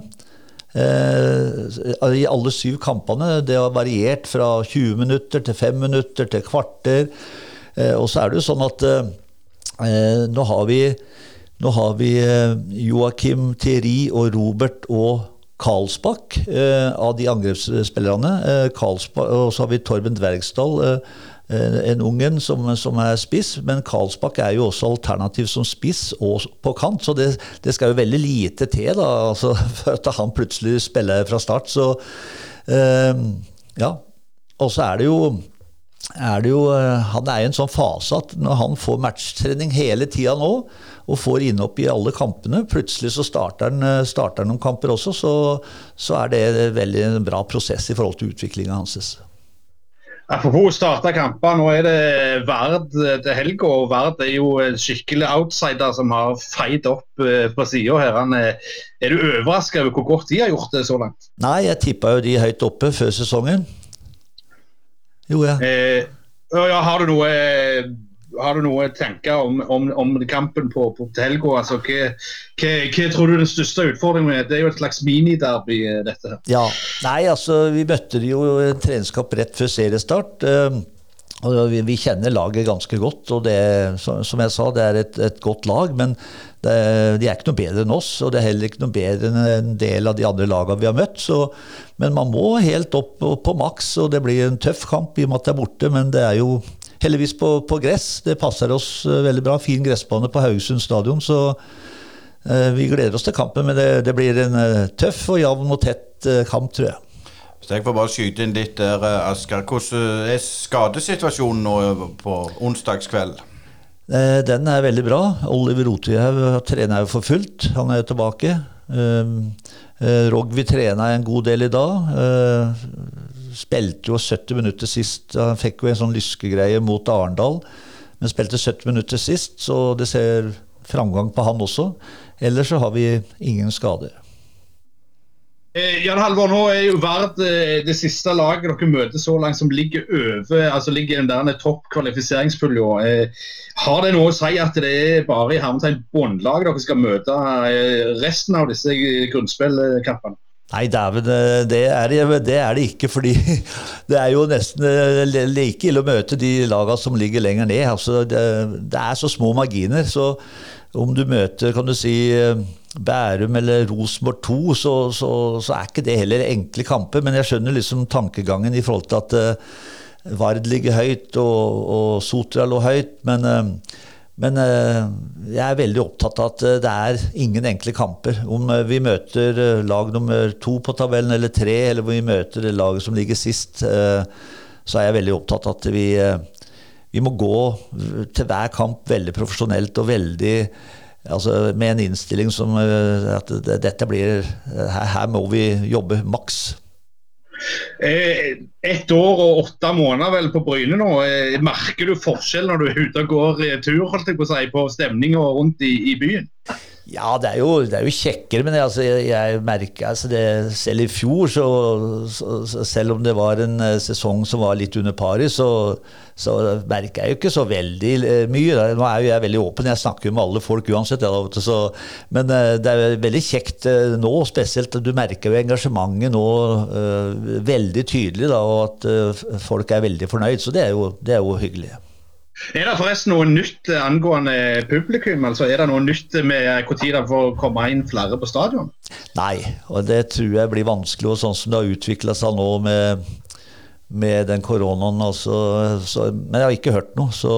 S4: Eh, I alle syv kampene. Det har variert fra 20 minutter til 5 minutter til kvarter. Eh, Og så er det jo sånn at eh, eh, nå har vi, nå har vi eh, Joakim Thierry og Robert og Karlsbakk eh, av de angrepsspillerne. Eh, og så har vi Torben Dvergsdal, eh, en ungen som, som er spiss. Men Karlsbakk er jo også alternativ som spiss og på kant, så det, det skal jo veldig lite til da, altså, [LAUGHS] for at han plutselig spiller fra start. Så eh, ja. Og så er det jo er jo eh, Han er i en sånn fase at når han får matchtrening hele tida nå, og får innhopp i alle kampene, plutselig så starter han, eh, starter han noen kamper også, så, så er det en veldig bra prosess i forhold til utviklinga hans.
S1: Apropos starte kamper, nå er det Vard til helga. og Vard er jo en skikkelig outsider som har feid opp på sida her. Er, er du overraska over hvor godt de har gjort det så langt?
S4: Nei, jeg tippa jo de høyt oppe før sesongen. Jo, ja.
S1: Eh, ja, har du noe har du noe tanker om, om, om kampen på, på helga? Altså, hva, hva, hva, tror du er den største utfordringen er? Det er jo et slags miniderby, eh, dette.
S4: Ja, nei, altså Vi møtte jo en treningskamp rett før seriestart. Og vi, vi, kjenner laget ganske godt, og det, som jeg sa, det er et, et godt lag. Men det, de er ikke noe bedre enn oss, og det er heller ikke noe bedre enn en del av de andre lagene vi har møtt. Så, men man må helt opp på maks, og det blir en tøff kamp i og med at det er borte. Men det er jo heldigvis på, på gress. Det passer oss eh, veldig bra. Fin gressbane på Haugesund stadion. Så uh, vi gleder oss til kampen, men det, det blir en uh, tøff og jevn og tett kamp, tror jeg.
S2: Hvis jeg får bare skyte inn litt der, Asker. Hvordan er skadesituasjonen nå på onsdagskveld?
S4: Den er veldig bra. Oliver Rotehaug trener jo for fullt. Han er jo tilbake. Rogvi trena en god del i dag. Spilte jo 70 minutter sist. Han fikk jo en sånn lyskegreie mot Arendal, men spilte 70 minutter sist, så det ser framgang på han også. Ellers så har vi ingen skader.
S1: Eh, Jan Halvor, nå er jo Vard eh, det siste laget dere møter så langt som ligger over altså ligger den der topp kvalifiseringspulja. Eh, har det noe å si at det er bare i hermetegn båndlag dere skal møte resten av disse grunnspillkampene?
S4: Nei, dæven, eh, det, det, er det ikke. fordi [LAUGHS] det er jo nesten eh, like ille å møte de lagene som ligger lenger ned. Altså, det, det, er så små marginer. Så om du møter kan du si, Bærum eller Rosenborg 2, så, så, så, er ikke det heller enkle kamper. Men jeg skjønner liksom tankegangen i forhold til at Vard ligger høyt og, og Sotra lå høyt. Men, men uh, jeg er veldig opptatt av at det er ingen enkle kamper. Om vi møter lag nummer to på tabellen eller tre, eller om vi møter laget som ligger sist, så er jeg veldig opptatt av at vi, vi må gå til hver kamp veldig profesjonelt og veldig Altså med en innstilling som eh, at dette blir Her, her må vi jobbe maks.
S1: Eh, ett år og åtte måneder vel på Bryne nå. Eh, merker du forskjell når du er ute og går tur holdt jeg på å på stemninga rundt i, i byen?
S4: Ja, det er jo, det er jo kjekkere, men altså, jeg, jeg merker altså det, Selv i fjor, så, så, selv om det var en uh, sesong som var litt under pari, så, så merker jeg jo ikke så veldig uh, mye. Da. Nå er jo jeg veldig åpen, jeg snakker jo med alle folk uansett. Da, så, men uh, det er veldig kjekt nå, spesielt. Du merker jo engasjementet nå veldig tydelig, da, og at folk er veldig fornøyd. Så det er jo, det er jo hyggelig.
S1: Er det forresten noe nytt angående publikum? altså Er det noe nytt med når det får komme inn flere på stadion?
S4: Nei, og det tror jeg blir vanskelig. og Sånn som det har utvikla seg nå med, med den koronaen. Altså, så, men jeg har ikke hørt noe. så...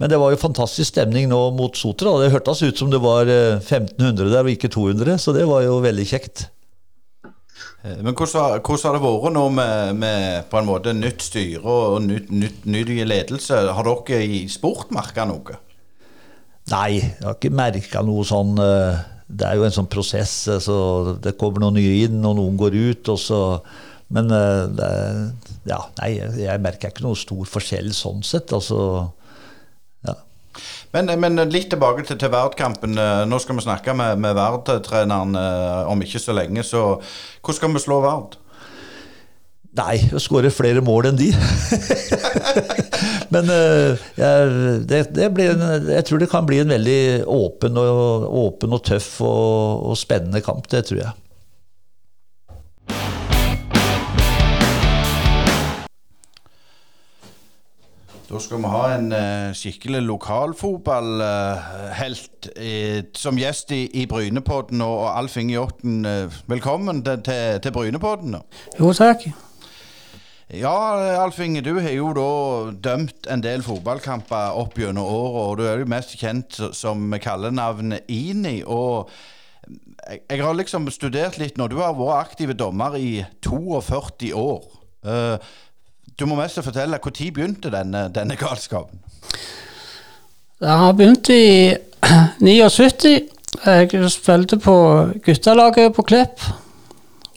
S4: Men det var jo fantastisk stemning nå mot Sotra. Det hørtes ut som det var 1500 eh, der og ikke 200, så det var jo veldig kjekt.
S2: Eh, men hvordan, hvordan, har det vært nå med, med, på en måte nytt styre og nytt, nytt, ny ledelse? Har dere i sport merka noe?
S4: Nei, jeg har ikke merka noe sånn eh, Det er jo en sånn prosess. Eh, så det kommer noen nye inn, og noen går ut. og så men det, ja, nei, jeg merker ikke noe stor forskjell sånn sett. altså
S2: men, men, litt tilbake til, til Vard-kampen. Eh, nå skal vi snakke med, med Vard-treneren eh, om ikke så lenge. Så hvordan skal vi slå Vard?
S4: Nei, å skåre flere mål enn de. [LAUGHS] Men uh, jeg, det, det en, jeg tror det kan bli en veldig åpen og, åpen og tøff og, og spennende kamp. Det tror jeg.
S2: Da skal vi ha en uh, skikkelig lokalfotballhelt uh, som gjest i, i Brynepodden. Og Alf Inge Jåtten, uh, velkommen til, til, til Brynepodden.
S5: Jo, takk.
S2: Ja, Alf Inge, du har jo da dømt en del fotballkamper opp gjennom året, og du er jo mest kjent som kallenavnet Ini. og jeg har liksom studert litt når du har vært aktiv dommer i 42 år. Uh, du må mest fortelle, når begynte denne, denne galskapen?
S5: Det har begynt i [CLEARS THROAT] 79. Jeg spilte på guttelaget på Klepp.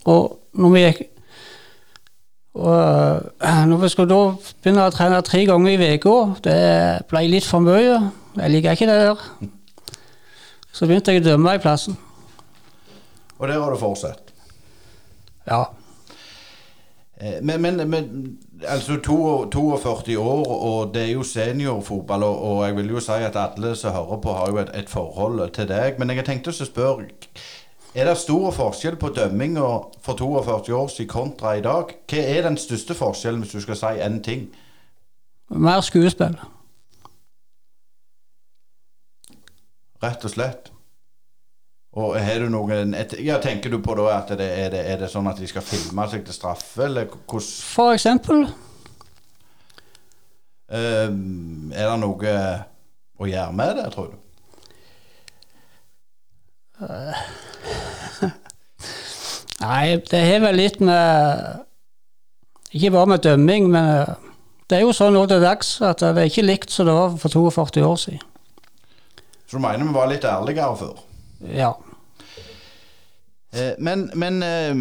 S5: Og når vi gikk og eh, når vi skulle da begynne å trene tre ganger i uka, det ble litt for mye. Jeg liker ikke det der. Så begynte jeg å dømme i plassen.
S2: Og der har du fortsatt?
S5: Ja.
S2: Eh, Men, men, men altså 42 år, og det er jo seniorfotball, og, og jeg vil jo si at alle som hører på, har jo et, et forhold til deg. Men jeg tenkte å spørre Er det stor forskjell på dømminga for 42 år siden kontra i dag? Hva er den største forskjellen, hvis du skal si én ting?
S5: Mer skuespill.
S2: Rett og slett. Og har du noen Ja, Tenker du på da at det, er, det, er det sånn at de skal filme seg til straffe, eller hvordan
S5: For eksempel.
S2: Um, Er det noe å gjøre med det, tror du? [LAUGHS]
S5: Nei, det har vel litt med Ikke bare med dømming, men eh, det er jo sånn nå til dags at det er ikke likt som det var for 42 år siden.
S2: Så du mener vi var litt ærligere før?
S5: Ja.
S2: Eh, men men eh,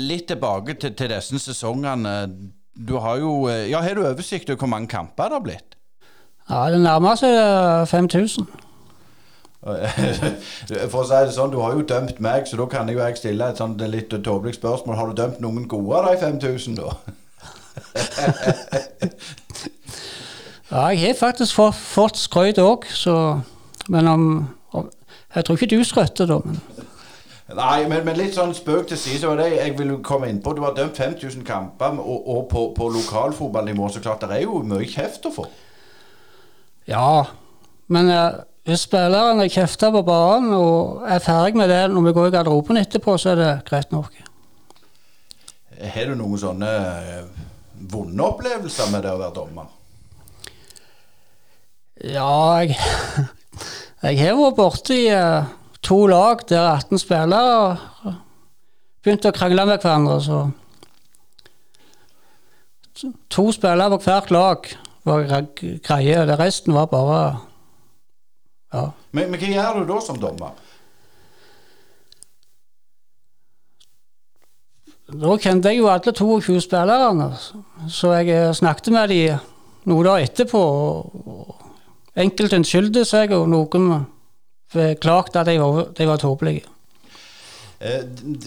S2: litt tilbake til, til disse sesongene. Du har jo eh, Ja, har du oversikt over hvor mange kamper det har blitt?
S5: ja det nærmer seg eh, 5000. [LAUGHS]
S2: For å si det sånn, du har jo dømt meg, så da kan jeg jo jeg stille et sånt litt tåpelig spørsmål. Har du dømt noen gode av de 5000, da? [LAUGHS]
S5: Ja, jeg har faktisk fått, fått skrøyt òg, så Men om, om Jeg tror ikke du skrøtter, da. Men
S2: Nei, men, men litt sånn spøk til side, så var det jeg ville komme inn på. Du har dømt 5000 kamper, og, og på, på lokalfotballnivå, så klart, det er jo mye kjeft å få.
S5: ja. Men eh, hvis spillerne kjefter på banen og er ferdig med det når vi går i garderoben etterpå, så er det greit nok.
S2: Har du noen sånne eh, vonde opplevelser med det å være dommer?
S5: Ja, jeg, [LAUGHS] jeg har vært borti eh, to lag der 18 spillere begynte å krangle med hverandre. Så to spillere på hvert lag var gre- greie. Det resten var bare Ja.
S2: Men, men hva gjør du da som dommer?
S5: Da kjente jeg jo alle 22 spillerne, så jeg eh, snakket med dem noen dager etterpå. og Enkelte unnskyldte seg, og noen beklagte at de var, de var tåpelige.
S2: Eh,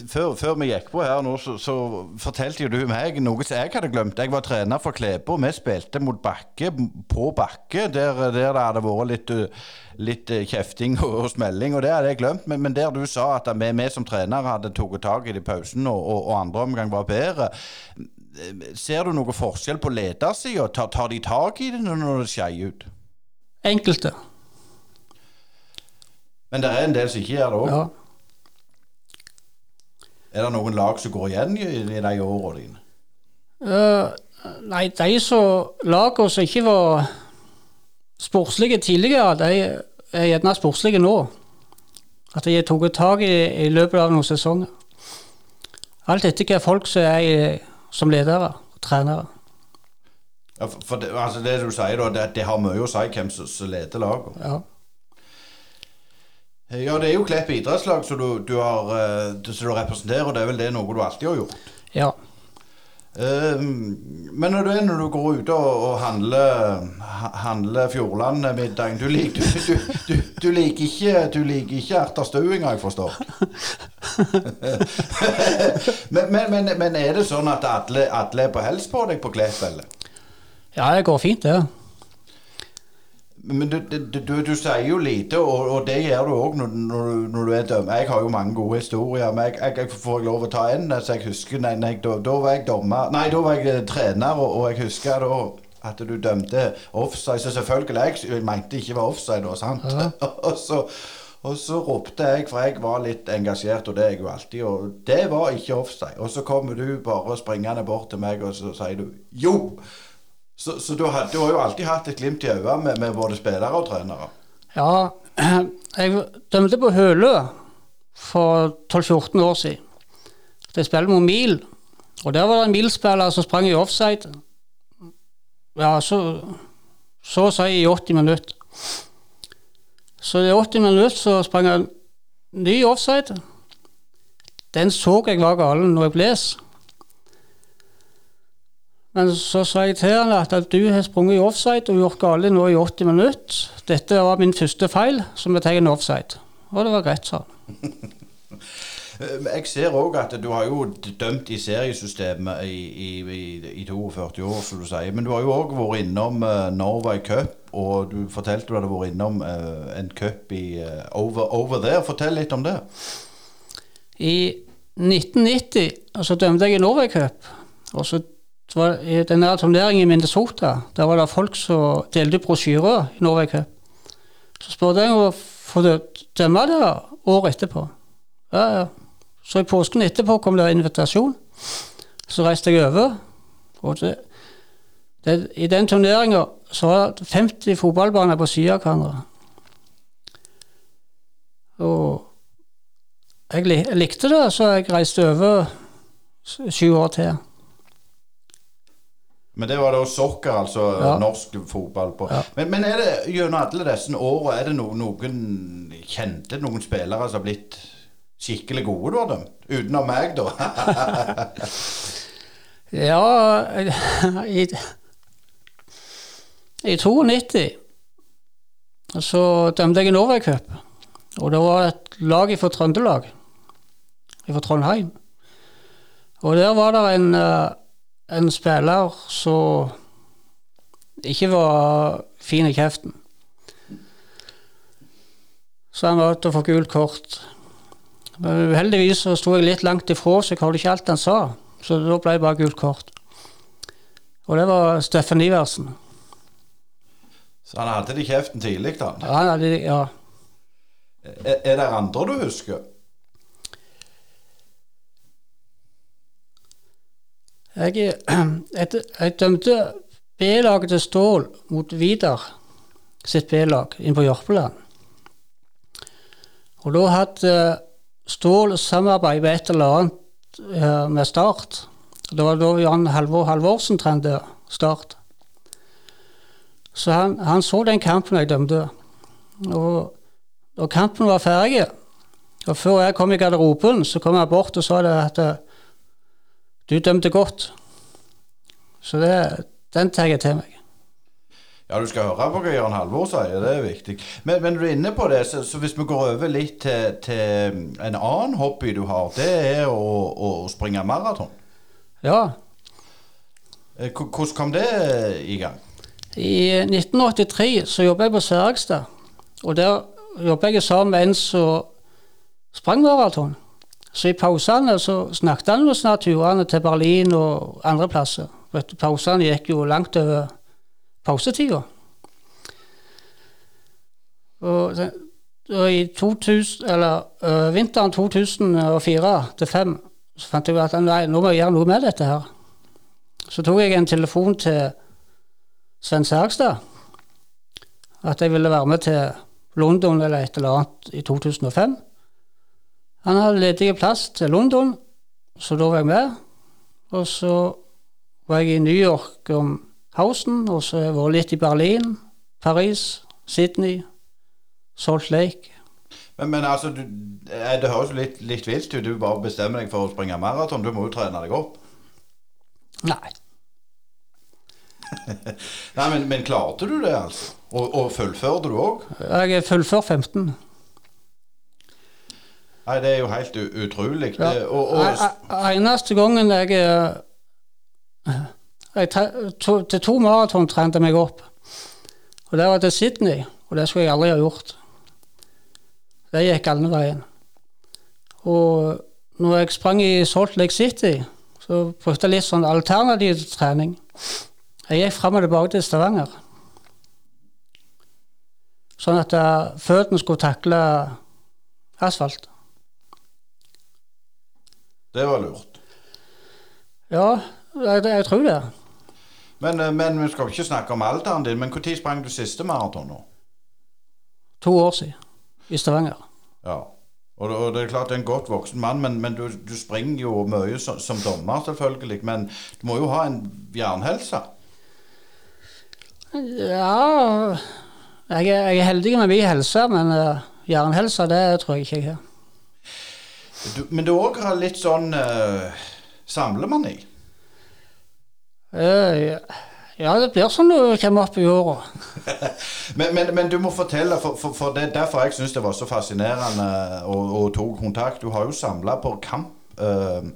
S2: før, før vi gikk på her nå, så, så fortalte jo du meg noe som jeg hadde glemt. Jeg var trener for Klæbo. Vi spilte mot Bakke, på Bakke, der, der det hadde vært litt, uh, litt kjefting og, og smelling. Og det hadde jeg glemt. Men, men der du sa at vi, vi som trenere hadde tatt tak i det i pausen, og, og, og andre omgang var bedre. Eh, Ser du noe forskjell på ledersida? Tar, tar de tak i det når det skeier ut?
S5: Enkelte.
S2: Men det er en del som ikke gjør det òg.
S5: Ja.
S2: Er det noen lag som går igjen i, i de årene dine?
S5: Uh, nei, de som lagene som ikke var sportslige tidligere, de er gjerne sportslige nå. At de har tatt tak i i løpet av noen sesonger. Alt etter hva folk som er som ledere og trenere.
S2: Ja, for, for det, altså det du sier da, det, det har mye å si hvem som leder laget.
S5: Ja.
S2: Ja, det er jo Klepp idrettslag som du, du, har, eh, du, som du representerer, og det er vel det noe du alltid har gjort.
S5: ja.
S2: Eh, men når du, er, når du går ute og, og handler, ha- handler Fjordland-middagen du, lik- du, du, du, du liker ikke, du liker ikke har jeg forstått. [LAUGHS] men, men, men, men er det sånn at alle, alle er på hels på deg på Klepp, eller?
S5: ja, det går fint, det.
S2: Men du, du, du, du sier jo lite, og, og det gjør du òg når, når, når du er dømmer. Jeg har jo mange gode historier, men jeg, jeg, jeg får lov å ta en så jeg husker nei, nei, da, da var jeg dommer Nei, da var jeg eh, trener, og, og jeg husker da at du dømte offside. Så selvfølgelig, jeg, mente ikke var offside da, sant? [LAUGHS] og, så, og så ropte jeg, for jeg var litt engasjert, og det er jeg jo alltid, og det var ikke offside. Og så kommer du bare springende bort til meg, og så sier du jo! Så, så du, har, du har jo alltid hatt et glimt i øyet med, med både spillere og trenere.
S5: Ja, jeg dømte på Hølø for 12-14 år siden. Jeg spilte mot Mil, og der var det en Mil-spiller som sprang i offside. Ja, så så si i 80 minutter. Så i 80 minutter så sprang jeg ny offside. Den så jeg var galen når jeg bles. Men så sa jeg til han at, du har sprunget i offside og gjort galt nå i 80 minutter. Dette var min første feil, som jeg tar en offside. Og det var greit, sa han. [LAUGHS]
S2: Eh, Jeg ser òg at du har jo dømt i seriesystemet i, i, i, i 42 år, som du sier. Men du har jo òg vært innom uh, Norway Cup, og du fortalte du hadde vært innom eh, en cup i eh, over, over there. Fortell litt om det.
S5: I 1990 så dømte jeg i Norway Cup. Og så var i denne turneringen i Minnesota, der var det folk som delte brosjyrer i Norway Cup. Så spurte jeg om få dø- dømme det året etterpå. Ja, ja. Så i påsken etterpå kom det invitasjon. Så reiste jeg over. Og det, det, I den turneringa var det 50 fotballbaner på sida av hverandre. Og jeg likte det, så jeg reiste over sju år til.
S2: Men det var da soccer, altså
S5: Ja.
S2: norsk fotball på.
S5: Ja.
S2: Men, men er det gjennom alle disse åra, er det no, noen kjente noen spillere som har blitt skikkelig gode, du har dømt? Utenom meg, da. [LAUGHS]
S5: Ja, i, i 92 så dømte jeg en Norway Cup. Og det var et lag fra Trøndelag, fra Trondheim. Og der var det en, eh, en spiller som ikke var fin i kjeften. Så han var ute og fikk gult kort. Men uheldigvis så sto jeg litt langt ifra, så jeg hørte ikke alt han sa. Så da ble det bare gult kort. Og det var Steffen Iversen.
S2: Så han hadde det i kjeften tidlig, da.
S5: Ja, han hadde- ja.
S2: Er, er det andre du husker?
S5: Jeg, [CLEARS THROAT] jeg, jeg dømte B-laget til Stål mot Vidar sitt B-lag inn på Jørpeland. Og da hadde Stål samarbeid med et eller annet eh, med Start. Det var da Jan Halvor Halvorsen trente Start. Så han, han så den kampen jeg dømte. Og da kampen var ferdig, og før jeg kom i garderoben, så kom jeg bort og sa det at eh, du dømte godt. Så det, den tar jeg til meg.
S2: Ja, du skal høre på hva Jørn Halvor sier, det er viktig. Men, men du er inne på det, så, så hvis vi går over litt til, til en annen hobby du har, det er å, å springe maraton.
S5: Ja.
S2: Eh, Hvordan kom det i gang?
S5: I 1983 så jobbet jeg på Søragstad. Og der jobbet jeg sammen med en som sprang maraton. Så i pausene så snakket han snart turene til Berlin og andre plasser. Pausene gikk jo langt over pausetida. Og, og i 2000, eller, øh, vinteren 2004 til 2005 så fant jeg ut at nei, nå må jeg gjøre noe med dette her. Så tok jeg en telefon til Sven Sergstad at jeg ville være med til London eller et eller annet i 2005. Han hadde ledig plass til London, så da var jeg med. Og så var jeg i New York om Hausen, og så har jeg vært litt i Berlin, Paris, Sydney, Salt Lake.
S2: Men, men altså, du, eh, det høres jo litt, litt vilt ut. Du bare bestemmer deg for å springe maraton. Du må jo trene deg opp.
S5: Nei. [LAUGHS]
S2: Nei, men, men klarte du det, altså? Og, og fullførte du òg?
S5: Jeg er fullført 15.
S2: Nei, det er jo helt utrolig.
S5: Ja.
S2: Det, og, og,
S5: Eneste gangen jeg, eh, jeg to, Til to maraton trente meg opp. Og det var til Sydney, og det skulle jeg aldri ha gjort. Det gikk andre veien. Og når jeg sprang i Salt Lake City, så brukte jeg litt sånn alternativ trening. Jeg gikk fram og tilbake til Stavanger. Sånn at eh, føttene skulle takle asfalt.
S2: Det var lurt.
S5: Ja, jeg, jeg tror det.
S2: Men, eh, men vi skal ikke snakke om alderen din. Men når sprang du siste maraton nå?
S5: To år siden i Stavanger.
S2: Ja. Og og det er klart du er en godt voksen mann, men, men du, du springer jo mye som, som dommer, selvfølgelig. Men du må jo ha en jernhelse.
S5: Ja Jeg er, jeg er heldig med min helse, men uh, jernhelse, det tror jeg ikke jeg har.
S2: Du, men du òg har litt sånn uh, samlemani?
S5: Uh, ja, det blir sånn når du kommer opp i åra. [LAUGHS]
S2: men, men, men, du må fortelle, for, for, for det er derfor jeg syns det var så fascinerende å tok kontakt. Du har jo samla på kamp. Uh,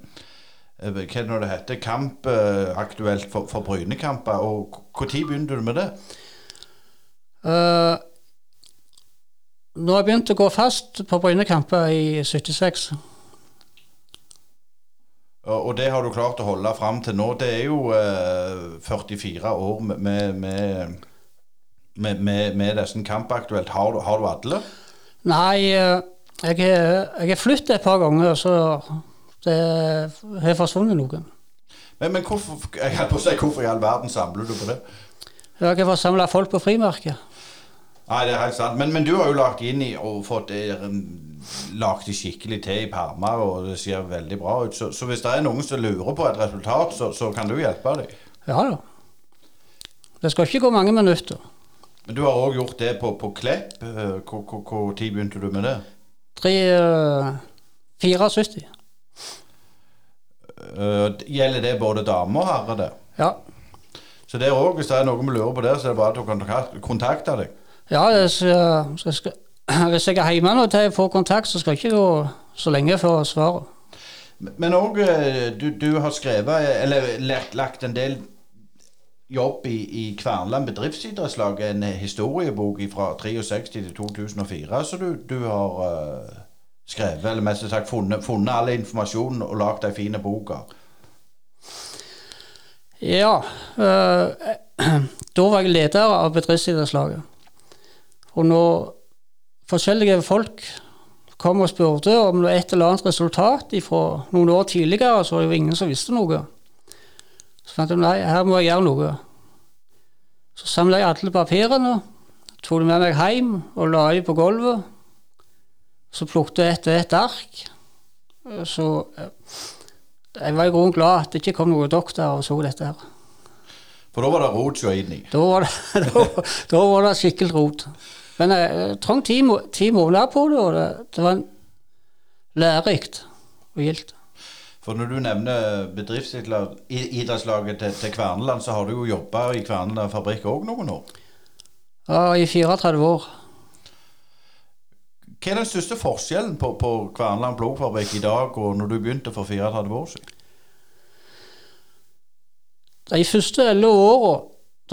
S2: hva er det det heter? Kamp aktuelt for, for Brynekamper. Og Når begynte du med det?
S5: Uh, nå har jeg begynt å gå fast på Brynekamper i 76.
S2: Og det har du klart å holde fram til nå. Det er jo eh, 44 år med, med, med, med, med disse kampaktuelt. Har, har, du alle?
S5: Nei, uh, jeg har flyttet et par ganger, så det har forsvunnet noen.
S2: Men, men hvorfor, jeg på å si, hvorfor i all verden samler du på det?
S5: Jeg har samla folk på frimerket.
S2: Nei, det er helt sant. Men, men du har jo lagt inn i og fått lagt det skikkelig til i permer, og det ser veldig bra ut. Så, så, hvis det er noen som lurer på et resultat, så, så kan du hjelpe dem?
S5: Ja da. Det skal ikke gå mange minutter.
S2: Men du har òg gjort det på, på Klepp. Når begynte du med det?
S5: Tre, uh, 74.
S2: Uh, gjelder det både dame og herre? det?
S5: Ja.
S2: Så det er også, hvis det er noen vi lurer på det, så er det bare at du kan kontakte deg?
S5: Ja, jeg skal, [CLEARS THROAT] hvis jeg er hjemme nå til jeg får kontakt, så skal jeg ikke gå så lenge før svaret.
S2: Men òg eh, du, du, har skrevet, eller lagt en del jobb i, i Kverneland bedriftsidrettslag, en historiebok fra 63 til 2004, så du, du har skrevet, eller mest sagt funnet, funnet all informasjonen og lagd ei fin bok?
S5: Ja. Øh, [CLEARS THROAT] da var jeg leder av bedriftsidrettslaget. Og når forskjellige folk kom og spurte om et eller annet resultat fra noen år tidligere, så var det jo ingen som visste noe. Så fant jeg nei, her må jeg gjøre noe. Så samla jeg alle papirene, tok dem med meg hjem og la dem på gulvet. Så plukket jeg ett og ett ark. Så eh, jeg var i grunnen glad at det ikke kom noen doktor og så dette her.
S2: For da var det rot så inn i?
S5: Da var det, da, [LAUGHS] da var det skikkelig rot. Men jeg trang ti, ti måneder på det, og det, det var lærerikt og gildt.
S2: For når du nevner bedriftsidrettslaget til, til Kverneland, så har du jo jobba i Kverneland fabrikk òg noen år?
S5: Ja, i 34 år.
S2: Hva er den største forskjellen på, på Kverneland blodfabrikk i dag og når du begynte for 34 år siden?
S5: De første elleve åra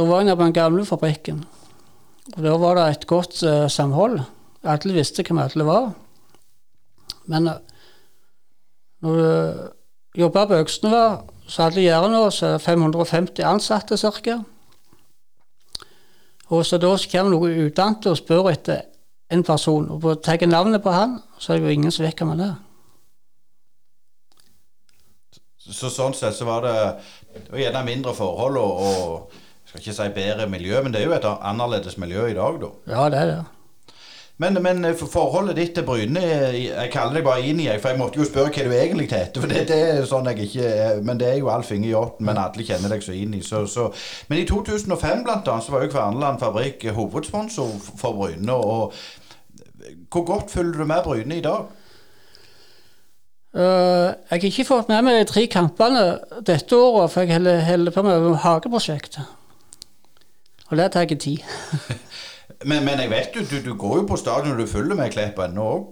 S5: var jeg på den gamle fabrikken. Og Da var det et godt uh, samhold. Alle visste hvem alle var. Men uh, når du jobba på Øksnevær, så hadde Jærenås 550 ansatte ca. Og så da kommer noen utdannet og spør etter en person, og tar navnet på han, så er det jo ingen som vet hvem han er.
S2: Så sånn sett så var det, det var gjerne mindre forhold og, og skal ikke si bedre miljø, men det er jo et annerledes miljø i dag, da.
S5: Ja, det er det.
S2: Men, men eh, forholdet ditt til Bryne Jeg kaller deg bare inn i, for jeg måtte jo spørre hva du egentlig heter. For det, det, er sånn jeg ikke Men det er jo Alf Inge Jåtten, men alle kjenner deg så inn i. Så, så. Men i 2005 blant annet, så var jo Kverneland Fabrikk hovedsponsor for Bryne. Og hvor godt følger du med Bryne i dag?
S5: Uh, jeg har ikke fått med meg de tre kampene dette året, for jeg holder på med hageprosjektet. Og det tar tid.
S2: men, men, jeg vet du, du, du, går jo på stadion du følger med Klepp ennå òg?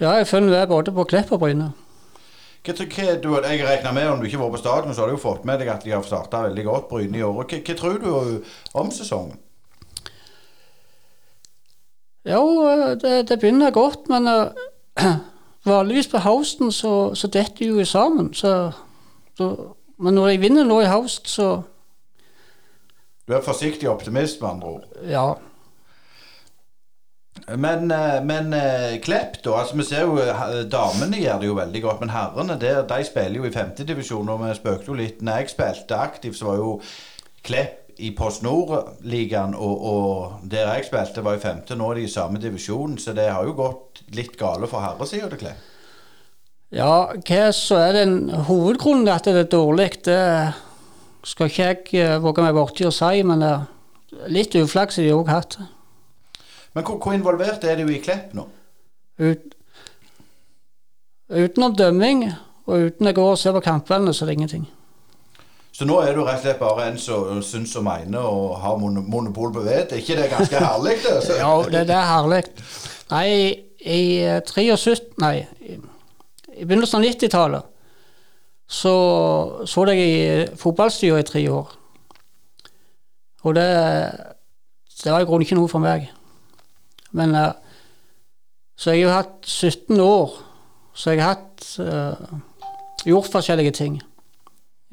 S5: Ja, jeg følger med både på Klepp og Bryne.
S2: Hva, hva, du, jeg regner med, om du ikke var på stadion, så har du jo fått med deg at de har starta veldig godt Bryne i år. Hva, hva tror du om sesongen?
S5: Jo, det, det begynner godt, men [CLEARS THROAT] uh, vanligvis på høsten så, så detter de jo sammen. Så, så, men når de vinner nå i høst, så
S2: du er forsiktig optimist, med andre ord?
S5: Ja.
S2: Men, eh, men eh, Klepp, da. altså vi ser jo eh, Damene gjør det jo veldig godt, men herrene der, de spiller jo i femtedivisjon. Og vi spøkte jo litt Når jeg spilte aktivt, så var jo Klepp i Post Nord-ligaen, og, og, der jeg spilte, var i femte. Nå er de i samme divisjon, så det har jo gått litt gale for herresida til Klepp.
S5: Ja, hva så er den hovedgrunnen til at det er dårlig? Det skal ikke jeg eh, våge meg borti å si, men eh, litt uflaks har de òg hatt.
S2: Men hvor, hvor involvert er du i Klepp nå?
S5: Ut, utenom dømming, og uten jeg går og ser på kampene, så er det ingenting.
S2: Så nå er du rett og slett bare en som syns og mener og har mon- monopol på vett? Er ikke det ganske herlig? det? [LAUGHS]
S5: Ja, det, det er herlig. Nei, i eh, 73 Nei, i, i begynnelsen av 90-tallet så så jeg i fotballstyret i tre år. Og det, det var i grunnen ikke noe for meg. Men eh, så jeg har hatt 17 år, så jeg har hatt uh, gjort forskjellige ting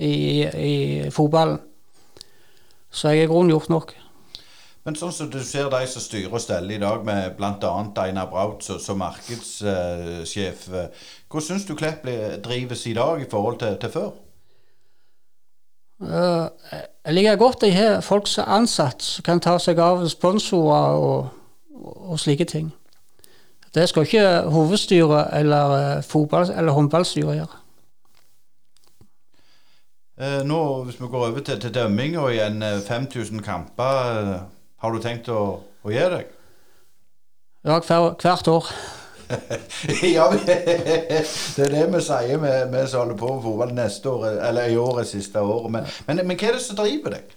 S5: i, i fotballen. Så jeg har i grunnen gjort nok.
S2: Men sånn som du ser de som styrer og steller i dag, med bl.a. Einar Braut som markedssjef. eh, Hvordan syns du Klepp drives i dag i forhold til, til før?
S5: Uh, Jeg liker godt at jeg har folk som er ansatt, som kan ta seg av sponsorer og, og slike ting. Det skal ikke hovedstyret eller, eh, fotball, eller håndballstyret gjøre.
S2: Uh, nå, Hvis vi går over til, til dømming og igjen eh, 5000 kamper, har du tenkt å, å gi deg?
S5: Ja, hver, hvert år. [LAUGHS]
S2: ja, [LAUGHS] det er det vi sier, vi, som holder på med fotball neste år, eller i år er siste året. Men, men, men hva er det som driver deg?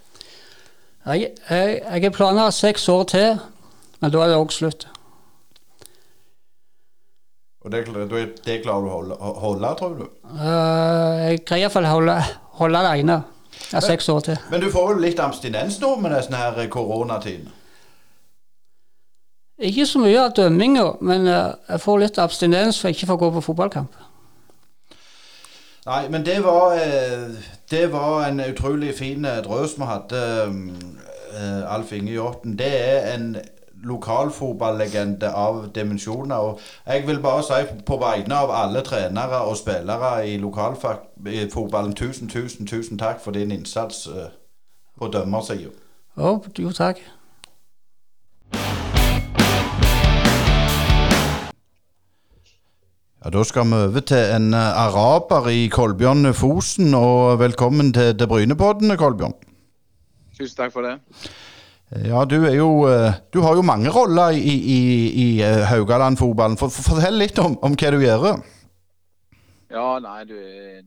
S5: Jeg, jeg, jeg har planer seks år til, men da er det òg slutt.
S2: Og det, det, det klarer du å holde, holde, tror du?
S5: Uh, Jeg greier iallfall å holde, holde det ene. Det er seks år til.
S2: Men du får jo litt abstinens nå med denne koronatiden?
S5: Ikke så mye av dømminga, men eh, jeg får litt abstinens for ikke å få gå på fotballkamp.
S2: Nei, men det var, eh, det var en utrolig fin eh, drøs vi hadde, Alf Inge Hjorten. Det er en lokalfotballegende av dimensjoner. Og jeg vil bare si på vegne av alle trenere og spillere i lokalfotballen, tusen, tusen, tusen takk for din innsats på dømmersida.
S5: Jo, jo, takk.
S2: Ja, Da skal vi over til en eh, araber i Kolbjørn Fosen, og velkommen til, til Brynepodden, Kolbjørn.
S6: Tusen takk for det.
S2: Ja, du er jo eh, Du har jo mange roller i, i, i eh, Haugaland-fotballen. For, for, fortell litt om, om hva du gjør.
S6: Ja, nei, du,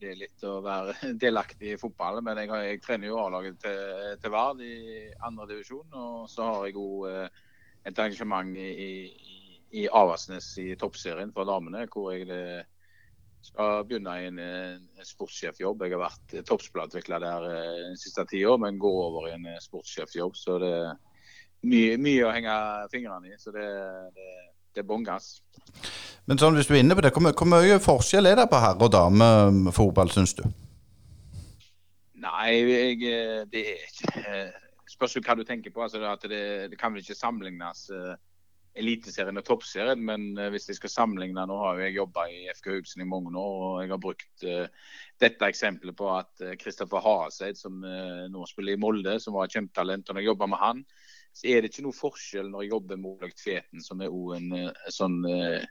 S6: det er litt å være [LAUGHS] delaktig i fotballen. Men jeg, har, jeg trener jo A-laget til, til Vard i andre divisjon. Og så har jeg jo et engasjement i, i, i Avaldsnes i toppserien for damene. Hvor jeg skal begynne i en, en sportssjefjobb. Jeg har vært toppspillerutvikler der de siste tida, men går over i en eh, sportssjefjobb. Så det er mye, mye å henge fingrene i. Så det, det, det er bånn gass.
S2: Men sånn, hvis du er inne på det, hvor, hvor mye forskjell er det på herre- og damefotball, syns du?
S6: Nei, jeg, eh, det er ikke eh, Spørs hva du tenker på. Altså, det, det kan vel ikke sammenlignes eh, Eliteserien og Toppserien, men eh, hvis jeg skal sammenligne Nå har jeg jobba i FK Haugesund i mange år, og jeg har brukt eh, dette eksempelet på at Kristoffer Haseid, som eh, nå spiller i Molde, som var et kjempetalent, og når jeg jobber med han, så er det ikke noe forskjell når jeg jobber med Olaug Tveten, som er òg en eh, sånn eh,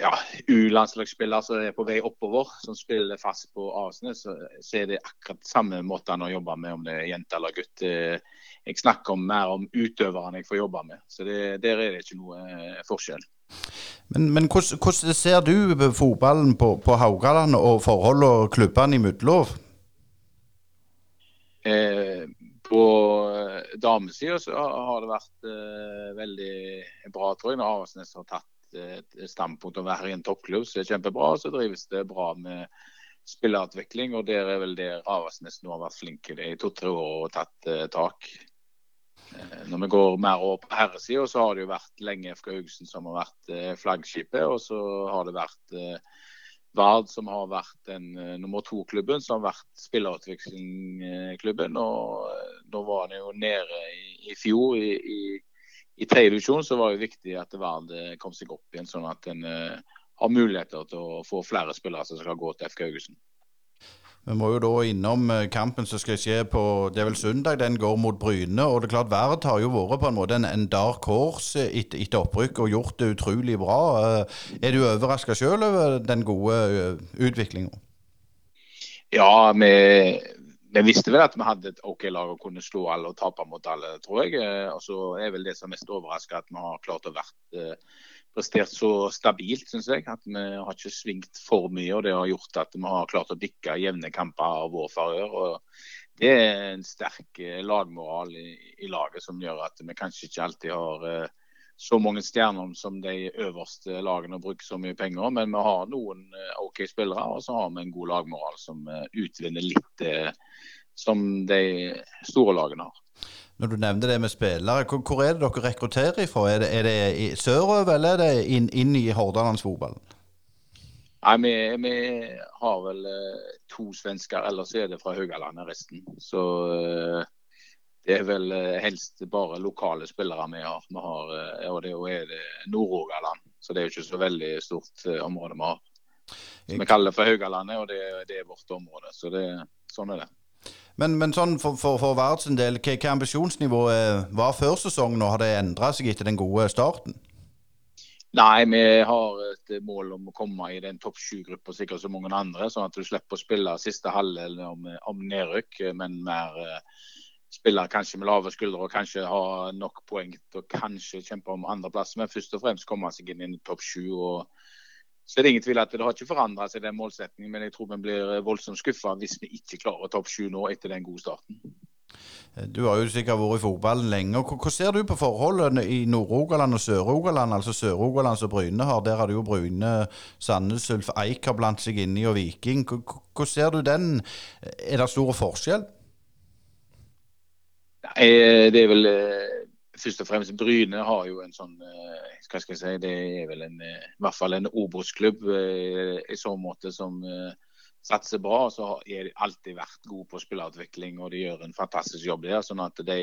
S6: ja, U-landslagsspiller som er på vei oppover, som spiller fast på Arsnes, så, så er det akkurat samme måten å jobbe med om det er jente eller gutt. Eh, Jeg snakker om, mer om utøverne jeg får jobbe med. Så det, der er det ikke noe eh, forskjell.
S2: Men, men hvordan, hvordan ser du fotballen på, på Haugaland og forholdene klubbene imellom?
S6: Eh, på damesida så har det vært eh, veldig bra, tror jeg, når Avaldsnes har tatt et standpunkt om å være i en toppklubb. Det er kjempebra. Så drives det bra med spillerutvikling, og der er vel der Avaldsnes nå har vært flink i det i to-tre år og tatt eh, tak. Eh, Når vi går mer over på herresida, så har det jo vært lenge FK Haugesund som har vært eh, flaggskipet. Og så har det vært eh, Vard som har vært den nummer to-klubben, som har vært spillerutviklingsklubben. Og da var det jo nede i, i fjor i, i, i tredje divisjon, så var det viktig at Vard eh, kom seg opp igjen, sånn at en uh, har muligheter til å få flere spillere som skal gå til FK Haugesund.
S2: Vi må jo da innom eh, kampen som skal skje på det er vel søndag. Den går mot Bryne. og det er klart Vard har jo vært på en måte en, en dark horse etter, et opprykk og gjort det utrolig bra. Eh, Er du overraska sjøl over den gode utviklinga?
S6: Ja, vi, vi visste vel at vi hadde et OK lag og kunne slå alle og tape mot alle, tror jeg. Eh, og så er vel det som er mest overraska at vi har klart å vært eh, prestert så stabilt, syns jeg. At vi har ikke svingt for mye, og det har gjort at vi har klart å dykke jevne kamper av vår favør. Det er en sterk eh, lagmoral i, i, laget som gjør at vi kanskje ikke alltid har så mange stjerner som de øverste lagene bruker så mye penger. Men vi har noen OK spillere, og så har vi en god lagmoral som utvinner litt som de store lagene har.
S2: Når du nevner det med spillere, hvor, er det dere rekrutterer ifra? Er det, er det sørover, eller er det inn, inn i Hordalandsfotballen?
S6: Nei, vi, vi, har vel eh, to svensker, ellers er det fra Haugalandet resten. Så eh, det er vel eh, helst bare lokale spillere vi har. Vi har og det er det Nord-Rogaland, så det er jo ikke så veldig stort område vi har. Så vi kaller det for Haugalandet, og det, det, er vårt område. Så det, sånn er det.
S2: Men, men sånn for, for, for Vard sin del, hva, hva ambisjonsnivået var før sesongen, og har det endra seg etter den gode starten?
S6: Nei, vi har et mål om å komme i den topp sju-gruppa sikkert som mange andre. Sånn at du slipper å spille siste halvdel om, om nedrykk, men mer uh, spille kanskje med lave skuldre og kanskje ha nok poeng til å kanskje kjempe om andreplass. Men først og fremst komme seg inn i topp sju. Og så det er ingen tvil at det har ikke forandra seg, den målsetningen. Men jeg tror vi blir voldsomt skuffa hvis vi ikke klarer topp sju nå etter den gode starten.
S2: Du har jo sikkert vært i fotballen lenge. Hvordan ser du på forholdene i Nord-Rogaland og Sør-Rogaland? Altså Sør-Rogaland som Bryne har. Der har du jo Bryne, Sandnes Ulf Eik har blant seg inni, og Viking. Hvordan ser du den? Er det store forskjell?
S6: Nei, det er vel eh, først og fremst Bryne har jo en sånn eh, Hva skal jeg si, det er vel en, eh, i hvert fall en Obos-klubb eh, i så måte som satser bra. Så har de alltid vært gode på spillerutvikling og de gjør en fantastisk jobb der. sånn at de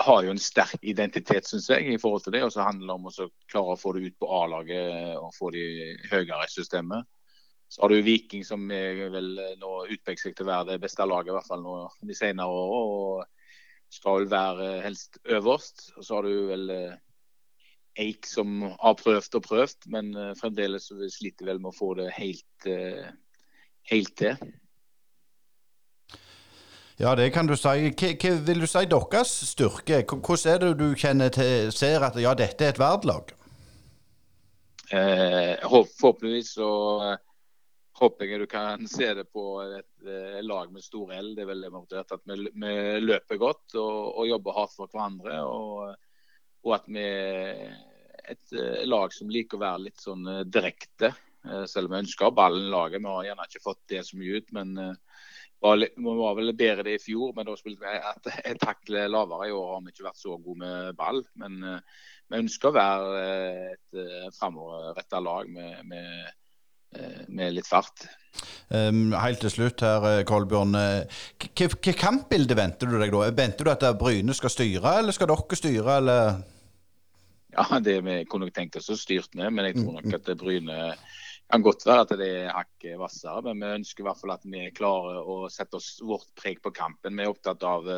S6: har jo en sterk identitet, syns jeg, i forhold til det. Og så handler det om å klare å få det ut på A-laget og få de høyere i systemet. Så har du Viking som er vel nå utpeker seg til å være det beste laget, i hvert fall nå de senere årene skal vel være helst øverst. Og så har du vel eh, Eik som har prøvd og prøvd, men eh, fremdeles sliter vel med å få det helt, eh, helt til.
S2: Ja, det kan du si. Hva, hva vil du si deres styrke? Hvordan er det du kjenner til, ser at ja, dette er et verdlag?
S6: Eh, forhåpentligvis så håper jeg du kan se det på et eh, lag med stor L. Det er veldig motivert at vi, vi, løper godt og, og, jobber hardt for hverandre. Og, og at vi er et eh, lag som liker å være litt sånn eh, direkte. Selv om vi ønsker ballen i laget. Vi har gjerne ikke fått det så mye ut. men vi var vel bedre det i fjor, men da spilte vi et, et hakk lavere. I år har vi ikke vært så gode med ball. Men vi ønsker å være et framoverretta lag med, med med litt fart.
S2: Um, helt til slutt her, eh, Kolbjørn. Hvilket hva kampbilde venter du deg da? Venter du at Bryne skal styre, eller skal dere styre, eller?
S6: Ja, det vi kunne nok tenkt oss å styrt med, men jeg tror nok at Bryne kan godt være at det er hakket hvassere. Men vi ønsker i hvert fall at vi klarer å sette oss vårt preg på kampen. Vi er opptatt av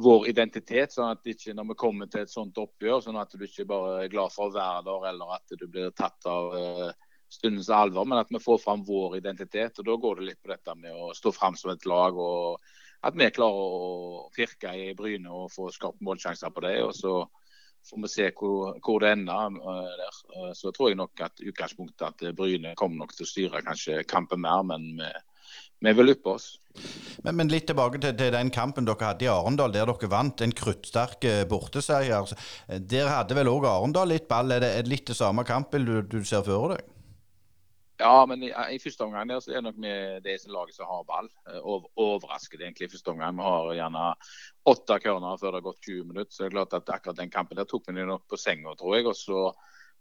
S6: vår identitet, sånn at ikke når vi kommer til et sånt oppgjør, sånn at du ikke bare er glad for å være der, eller at du blir tatt av uh, stundens alvor, men at vi får fram vår identitet. og Da går det litt på dette med å stå fram som et lag. og At vi klarer å firke i Bryne og få skapt målsjanser på det. og så får vi se hvor, hvor det ender. Eh, der. Eh, så tror jeg nok at utgangspunktet at Bryne kommer nok til å styre kanskje kampen mer, men vi, vi vil yppe oss.
S2: Men, men, litt tilbake til, til, den kampen dere hadde i Arendal, der dere vant en kruttsterk eh, borteseier. Der hadde vel òg Arendal litt ball. Er det litt det samme kampbildet du, du ser for deg?
S6: Ja, men i, i første omgang der så er det nok med det som laget som har ball. Eh, over, overrasket egentlig i første omgang. Vi har gjerne åtte corner før det har gått 20 minutter. Så det er klart at akkurat den kampen der tok vi nok på senga, tror jeg. Og så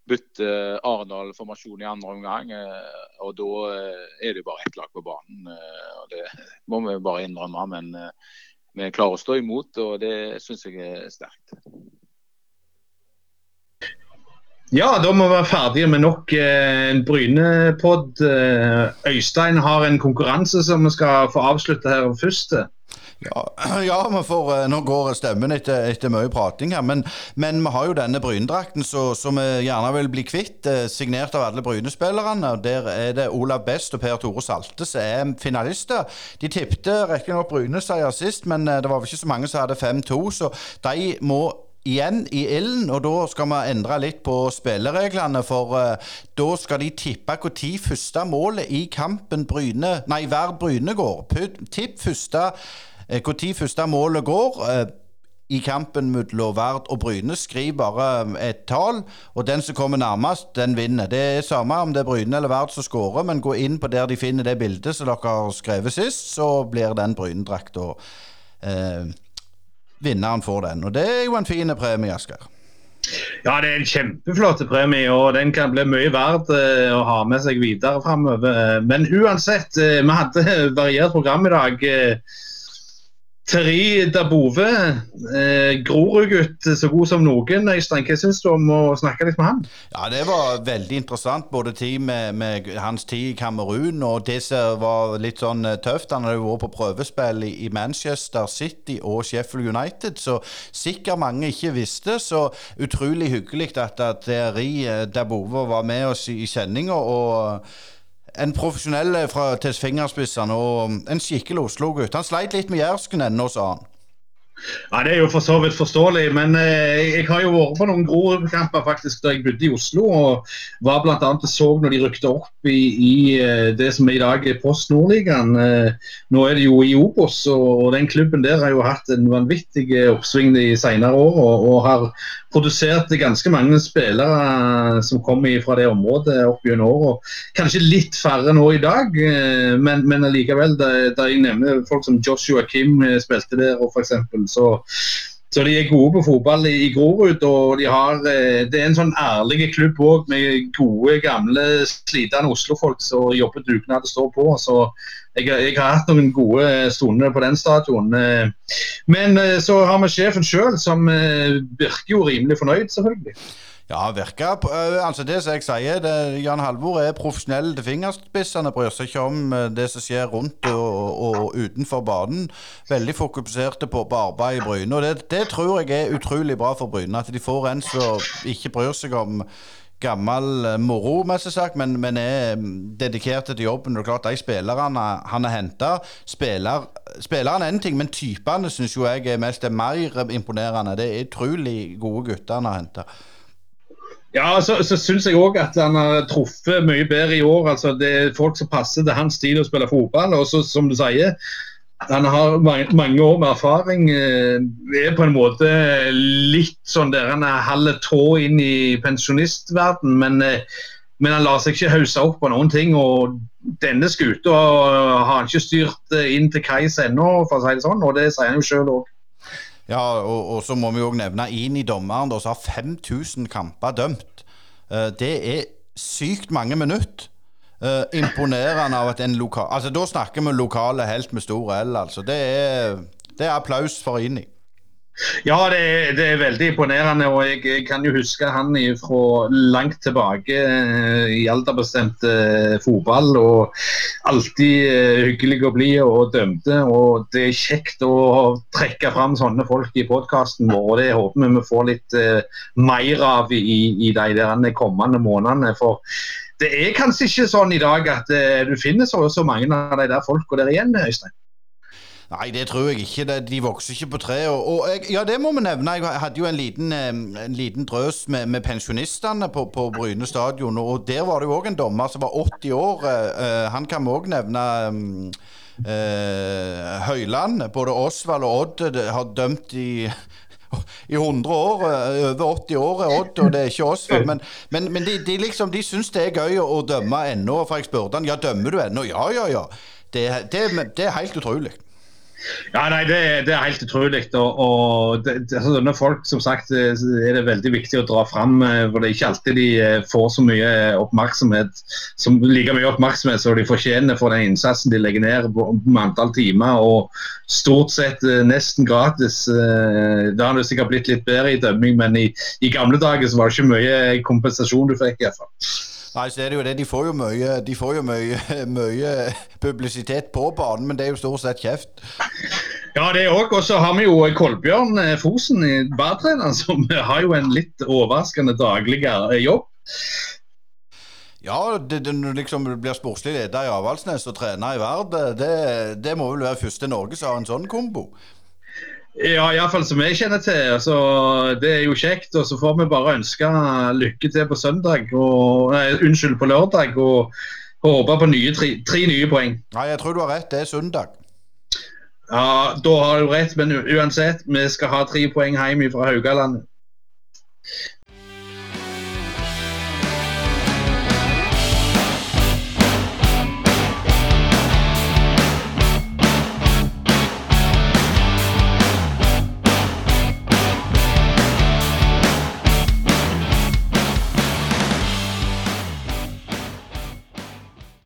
S6: bytter Arendal formasjon i andre omgang. Eh, og da eh, er det jo bare ett lag på banen. og Det må vi bare innrømme. Men vi klarer å stå imot, og det syns jeg er sterkt.
S1: Ja, da må vi være ferdige med nok eh, Bryne-pod. Eh, Øystein har en konkurranse som vi skal få avslutte her først.
S2: Ja, [CLEARS THROAT] ja får, eh, nå går stemmen etter, etter mye prating her. Men, men, vi har jo denne Brynedrakten som vi gjerne vil bli kvitt, eh, signert av alle Bryne-spillerne. Der er det Olav Best og Per Tore Salte som er finalister. De tippte riktignok Bryne-seier sist, men det var vel ikke så mange som hadde 5-2, så de må igjen i ilden, og da skal vi endre litt på spillereglene. For uh, da skal de tippe når første målet i kampen Bryne Nei, Verd Bryne går. Tipp første når uh, første målet går. Uh, i kampen mellom Vard og Bryne. Skriv bare et tall, og den som kommer nærmest, den vinner. Det er samme om det er Bryne eller Vard som skårer, men gå inn på der de finner det bildet som dere har skrevet sist, så blir den Bryne-drakta eh, vinneren får den. Og det er jo en fin premie, Asker.
S1: Ja, det er en kjempeflott premie, og den kan bli mye verdt uh, å ha med seg videre framover. Men uansett, uh, vi hadde variert program i dag. Uh, Terri Dabove, eh, Grorud-gutt så god som noen. Øystein, hva syns du om å snakke litt med han?
S2: Ja, Det var veldig interessant. Både tid med, med hans tid i Kamerun og det som var litt sånn eh, tøft. Han hadde vært på prøvespill i, Manchester City og Sheffield United, så sikkert mange ikke visste. Så utrolig hyggelig at, at Terri eh, Dabove var med oss i, i sendinga. En profesjonell fra til fingerspissene og en skikkelig Oslo-gutt. Han sleit litt med jærsken ennå, sa han.
S1: Ja, Det er jo for så vidt forståelig, men eh, jeg har jo vært på noen Grorud-kamper faktisk da jeg bodde i Oslo. og var blant annet så når de rykte opp i, i eh, det som i dag er Post Nordligaen. Eh, nå er det jo i Obos, og, og, den klubben der har jo hatt en vanvittig oppsving de senere år. Og, og har produsert ganske mange spillere som kommer fra det området opp gjennom året. Kanskje litt færre nå i dag, eh, men, men allikevel. Da jeg nevner folk som Joshua Kim eh, spilte der, og f.eks. Så, så de er gode på fotball i, i Grorud. og de har, eh, Det er en sånn ærlig klubb òg, med gode, gamle, slitne Oslo-folk som jobber dugnad og står på. så jeg, jeg, har hatt noen gode stunder på den stadion. Eh, men eh, så har vi sjefen sjøl, som virker jo rimelig fornøyd, selvfølgelig.
S2: Ja, virker Altså, det som jeg sier, det, Jan Halvor er profesjonell til fingerspissene. Bryr seg ikke om det som skjer rundt og, og utenfor banen. Veldig fokuserte på, på arbeid i Bryne. Og det, det, tror jeg er utrolig bra for Bryne. At de får en som ikke bryr seg om gammel eh, moro, sagt, men, men er mm, dedikert til jobben. Det er klart, De spillerne han har henta spiller, Spillerne er en ting, men typene syns jeg er mest er mer imponerende. Det er utrolig gode gutter han har henta.
S1: Ja, så, så syns jeg òg at han har truffet mye bedre i år. altså Det er folk som passer til hans stil å spille fotball. og så, som du sier, han har mange år med erfaring. Eh, er på en måte litt sånn der han er halv tå inn i pensjonistverden, men, eh, men, han lar seg ikke hause opp på noen ting. og Denne skuta har han ikke styrt eh, inn til kais ennå, for å si det sånn, og det sier han jo sjøl òg.
S2: Ja, og, og, så må vi òg nevne inn i dommeren, som har 5000 kamper dømt. Det er sykt mange minutter. Uh, imponerende av at en lokal Altså Da snakker vi lokale helt med stor L. altså Det er, det er applaus for Ini.
S1: Ja, det er, det er, veldig imponerende. og jeg, jeg, kan jo huske han fra langt tilbake uh, i alderbestemt uh, fotball. og Alltid uh, hyggelig å bli og dømte. og Det er kjekt å trekke fram sånne folk i podkasten vår. og Det håper vi vi får litt mer av i, i de der kommende månedene. for det er kanskje ikke sånn i dag at uh, du finner så, så mange av de der folka der igjen, Øystein?
S2: Nei, det tror jeg ikke. De vokser ikke på tre. Og, og jeg, ja, det må vi nevne. Jeg hadde jo en liten, en liten drøs med, med pensjonistene på, på, Bryne stadion. Og der var det jo òg en dommer som var 80 år. Uh, han kan vi òg nevne. Uh, Høyland. Både Osvald og Odd har dømt i i 100 år, eh, over 80 år er Odd, og det er ikke oss. Men, men, men de, de, liksom, de syns det er gøy å, dømme ennå. For jeg spurte han ja, dømmer du ennå? Ja, ja, ja. Det, det, det er helt utrolig.
S1: Ja, nei, det, det, er helt utrolig. og, og det, Sånne folk som sagt, er det veldig viktig å dra fram. Eh, for Det er ikke alltid de eh, får så mye oppmerksomhet som like mye oppmerksomhet som de fortjener for den innsatsen de legger ned med antall timer. og Stort sett eh, nesten gratis. Det har det sikkert blitt litt bedre i dømming, men i, i gamle dager så var det ikke mye kompensasjon du fikk. i hvert fall.
S2: Nei, så er det jo det. De får jo mye, de får jo mye, [LAUGHS] mye publisitet på banen, men det er jo stort sett kjeft.
S1: Ja, det òg. Og så har vi jo Kolbjørn eh, Fosen i badtreneren, som [LAUGHS] har jo en litt overraskende daglig eh, jobb.
S2: Ja, det, det liksom blir sportslig leder i Avaldsnes og trener i Vard, det, det må vel være første i Norge som har en sånn kombo?
S1: Ja, iallfall som jeg kjenner til. Så det er jo kjekt. Og så får vi bare ønske lykke til på søndag, og, nei, unnskyld, på lørdag. Og, og håpe på nye, tre, tre nye poeng.
S2: Nei, jeg tror du har rett. Det er søndag.
S1: Ja, da har du rett, men uansett, vi skal ha tre poeng hjem fra Haugalandet.